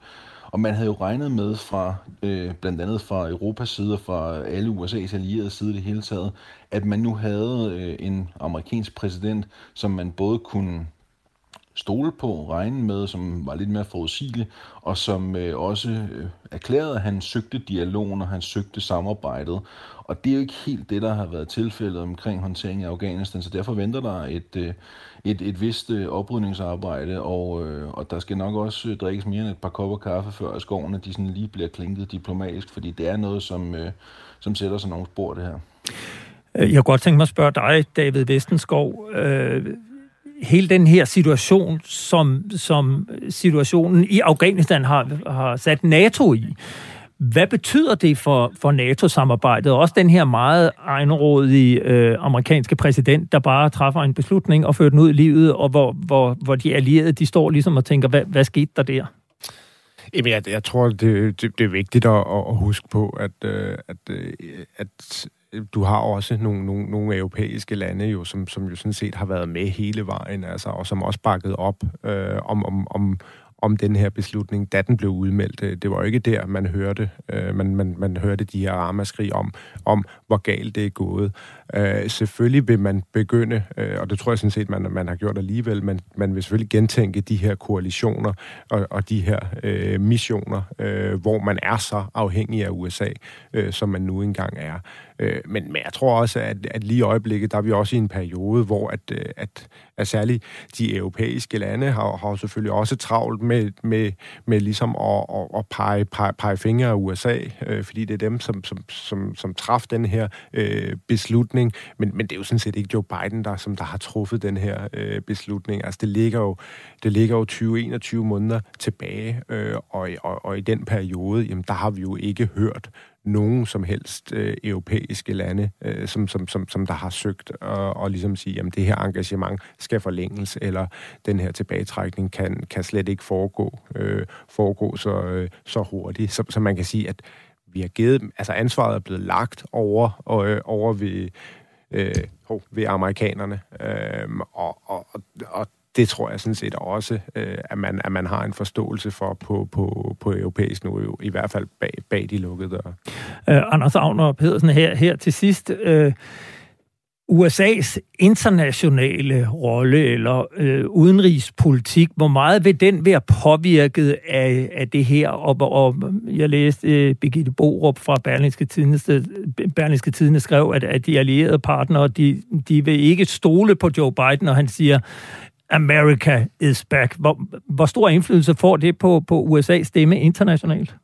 Og man havde jo regnet med fra, øh, blandt andet fra Europas side og fra alle USA's allierede side det hele taget, at man nu havde øh, en amerikansk præsident, som man både kunne stole på, regne med, som var lidt mere forudsigelig, og som øh, også øh, erklærede, at han søgte dialogen, og han søgte samarbejdet. Og det er jo ikke helt det, der har været tilfældet omkring håndteringen af Afghanistan, så derfor venter der et, øh, et, et vist øh, oprydningsarbejde, og, øh, og der skal nok også øh, drikkes mere end et par kopper kaffe, før skovene de sådan lige bliver klinket diplomatisk, fordi det er noget, som, øh, som sætter sig nogle spor, det her. Jeg kunne godt tænke mig at spørge dig, David Vestenskov. Øh, hele den her situation, som, som situationen i Afghanistan har, har sat NATO i, hvad betyder det for, for NATO-samarbejdet? Også den her meget egenrådige øh, amerikanske præsident, der bare træffer en beslutning og fører den ud i livet, og hvor, hvor, hvor de allierede, de står ligesom og tænker, hvad, hvad skete der der? Jamen, jeg, jeg tror, det, det, det er vigtigt at, at huske på, at, øh, at, øh, at du har også nogle, nogle, nogle europæiske lande, jo, som, som jo sådan set har været med hele vejen, altså, og som også bakket op øh, om, om, om, om den her beslutning, da den blev udmeldt. Øh, det var jo ikke der, man hørte, øh, man, man, man hørte de her ramaskrig om, om, hvor galt det er gået. Øh, selvfølgelig vil man begynde, øh, og det tror jeg sådan set, man, man har gjort alligevel, men man vil selvfølgelig gentænke de her koalitioner og, og de her øh, missioner, øh, hvor man er så afhængig af USA, øh, som man nu engang er. Øh, men, men jeg tror også, at, at lige i øjeblikket, der er vi også i en periode, hvor at, øh, at, at særligt de europæiske lande har, har selvfølgelig også travlt med, med, med ligesom at, at, at pege, pege, pege fingre af USA, øh, fordi det er dem, som, som, som, som traf den her øh, beslutning. Men, men det er jo sådan set ikke Joe Biden, der, som der har truffet den her øh, beslutning. Altså det ligger jo, det ligger jo 20-21 måneder tilbage, øh, og, og, og i den periode, jamen, der har vi jo ikke hørt nogen som helst øh, europæiske lande, øh, som, som, som, som der har søgt og, og ligesom sige, at det her engagement skal forlænges, eller den her tilbagetrækning kan, kan slet ikke foregå, øh, foregå så, øh, så hurtigt. Så, så man kan sige, at vi har givet, altså ansvaret er blevet lagt over, øh, over ved, øh, ved amerikanerne, øh, og, og, og det tror jeg sådan set også, øh, at, man, at man har en forståelse for på, på, på europæisk niveau, i hvert fald bag, bag de lukkede døre. Øh, Anders Agner Pedersen her, her til sidst. Øh, USA's internationale rolle eller øh, udenrigspolitik, hvor meget vil den være påvirket af, af det her? Og, og jeg læste øh, Birgitte Borup fra Berlingske Tidene, øh, Berlingske Tidene skrev, at, at de allierede partnere, de, de vil ikke stole på Joe Biden, og han siger, America is back. Hvor, hvor stor indflydelse får det på, på USA's stemme internationalt?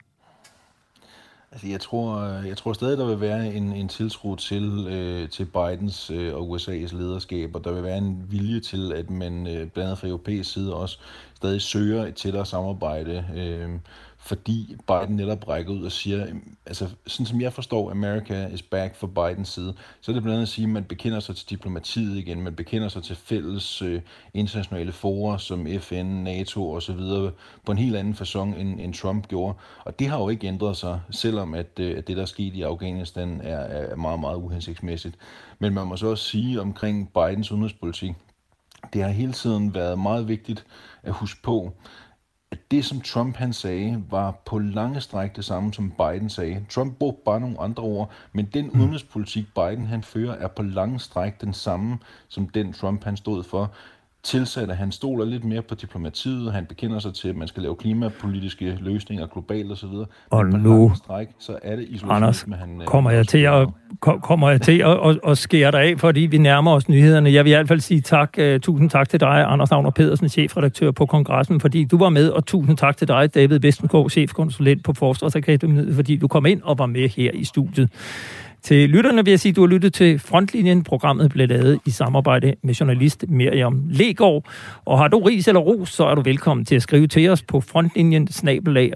Altså, jeg tror, øh, jeg tror stadig, der vil være en, en tiltro til, øh, til Bidens øh, og USA's lederskab, og der vil være en vilje til, at man øh, blandt andet fra europæisk side også stadig søger et tættere samarbejde. Øh, fordi Biden netop rækker ud og siger, altså sådan som jeg forstår America is back for Bidens side, så er det blandt andet at sige, at man bekender sig til diplomatiet igen, man bekender sig til fælles øh, internationale forer som FN, NATO og så videre på en helt anden façon end, end Trump gjorde. Og det har jo ikke ændret sig, selvom at, øh, at det, der er sket i Afghanistan, er, er meget, meget uhensigtsmæssigt. Men man må så også sige omkring Bidens udenrigspolitik, det har hele tiden været meget vigtigt at huske på, at det, som Trump han sagde, var på lange stræk det samme, som Biden sagde. Trump brugte bare nogle andre ord, men den mm. udenrigspolitik, Biden han fører, er på lange stræk den samme, som den Trump han stod for tilsat, at han stoler lidt mere på diplomatiet, han bekender sig til, at man skal lave klimapolitiske løsninger globalt osv. Og nu, stræk, så er det Anders, han, øh, kommer jeg til at, kommer jeg til at, at, at skære dig af, fordi vi nærmer os nyhederne. Jeg vil i hvert fald sige tak, uh, tusind tak til dig, Anders Agner Pedersen, chefredaktør på kongressen, fordi du var med, og tusind tak til dig, David Vestengaard, chefkonsulent på Forsvarsakademiet, fordi du kom ind og var med her i studiet. Til lytterne vil jeg sige, at du har lyttet til Frontlinjen. Programmet blev lavet i samarbejde med journalist Miriam Legård. Og har du ris eller ros, så er du velkommen til at skrive til os på frontlinjen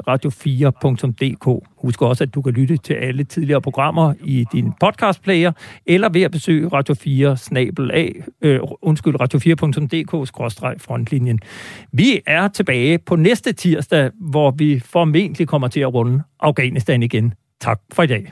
radio4.dk. Husk også, at du kan lytte til alle tidligere programmer i din podcastplayer, eller ved at besøge Radio 4 snabelag, øh, undskyld, radio4.dk-frontlinjen. Vi er tilbage på næste tirsdag, hvor vi formentlig kommer til at runde Afghanistan igen. Tak for i dag.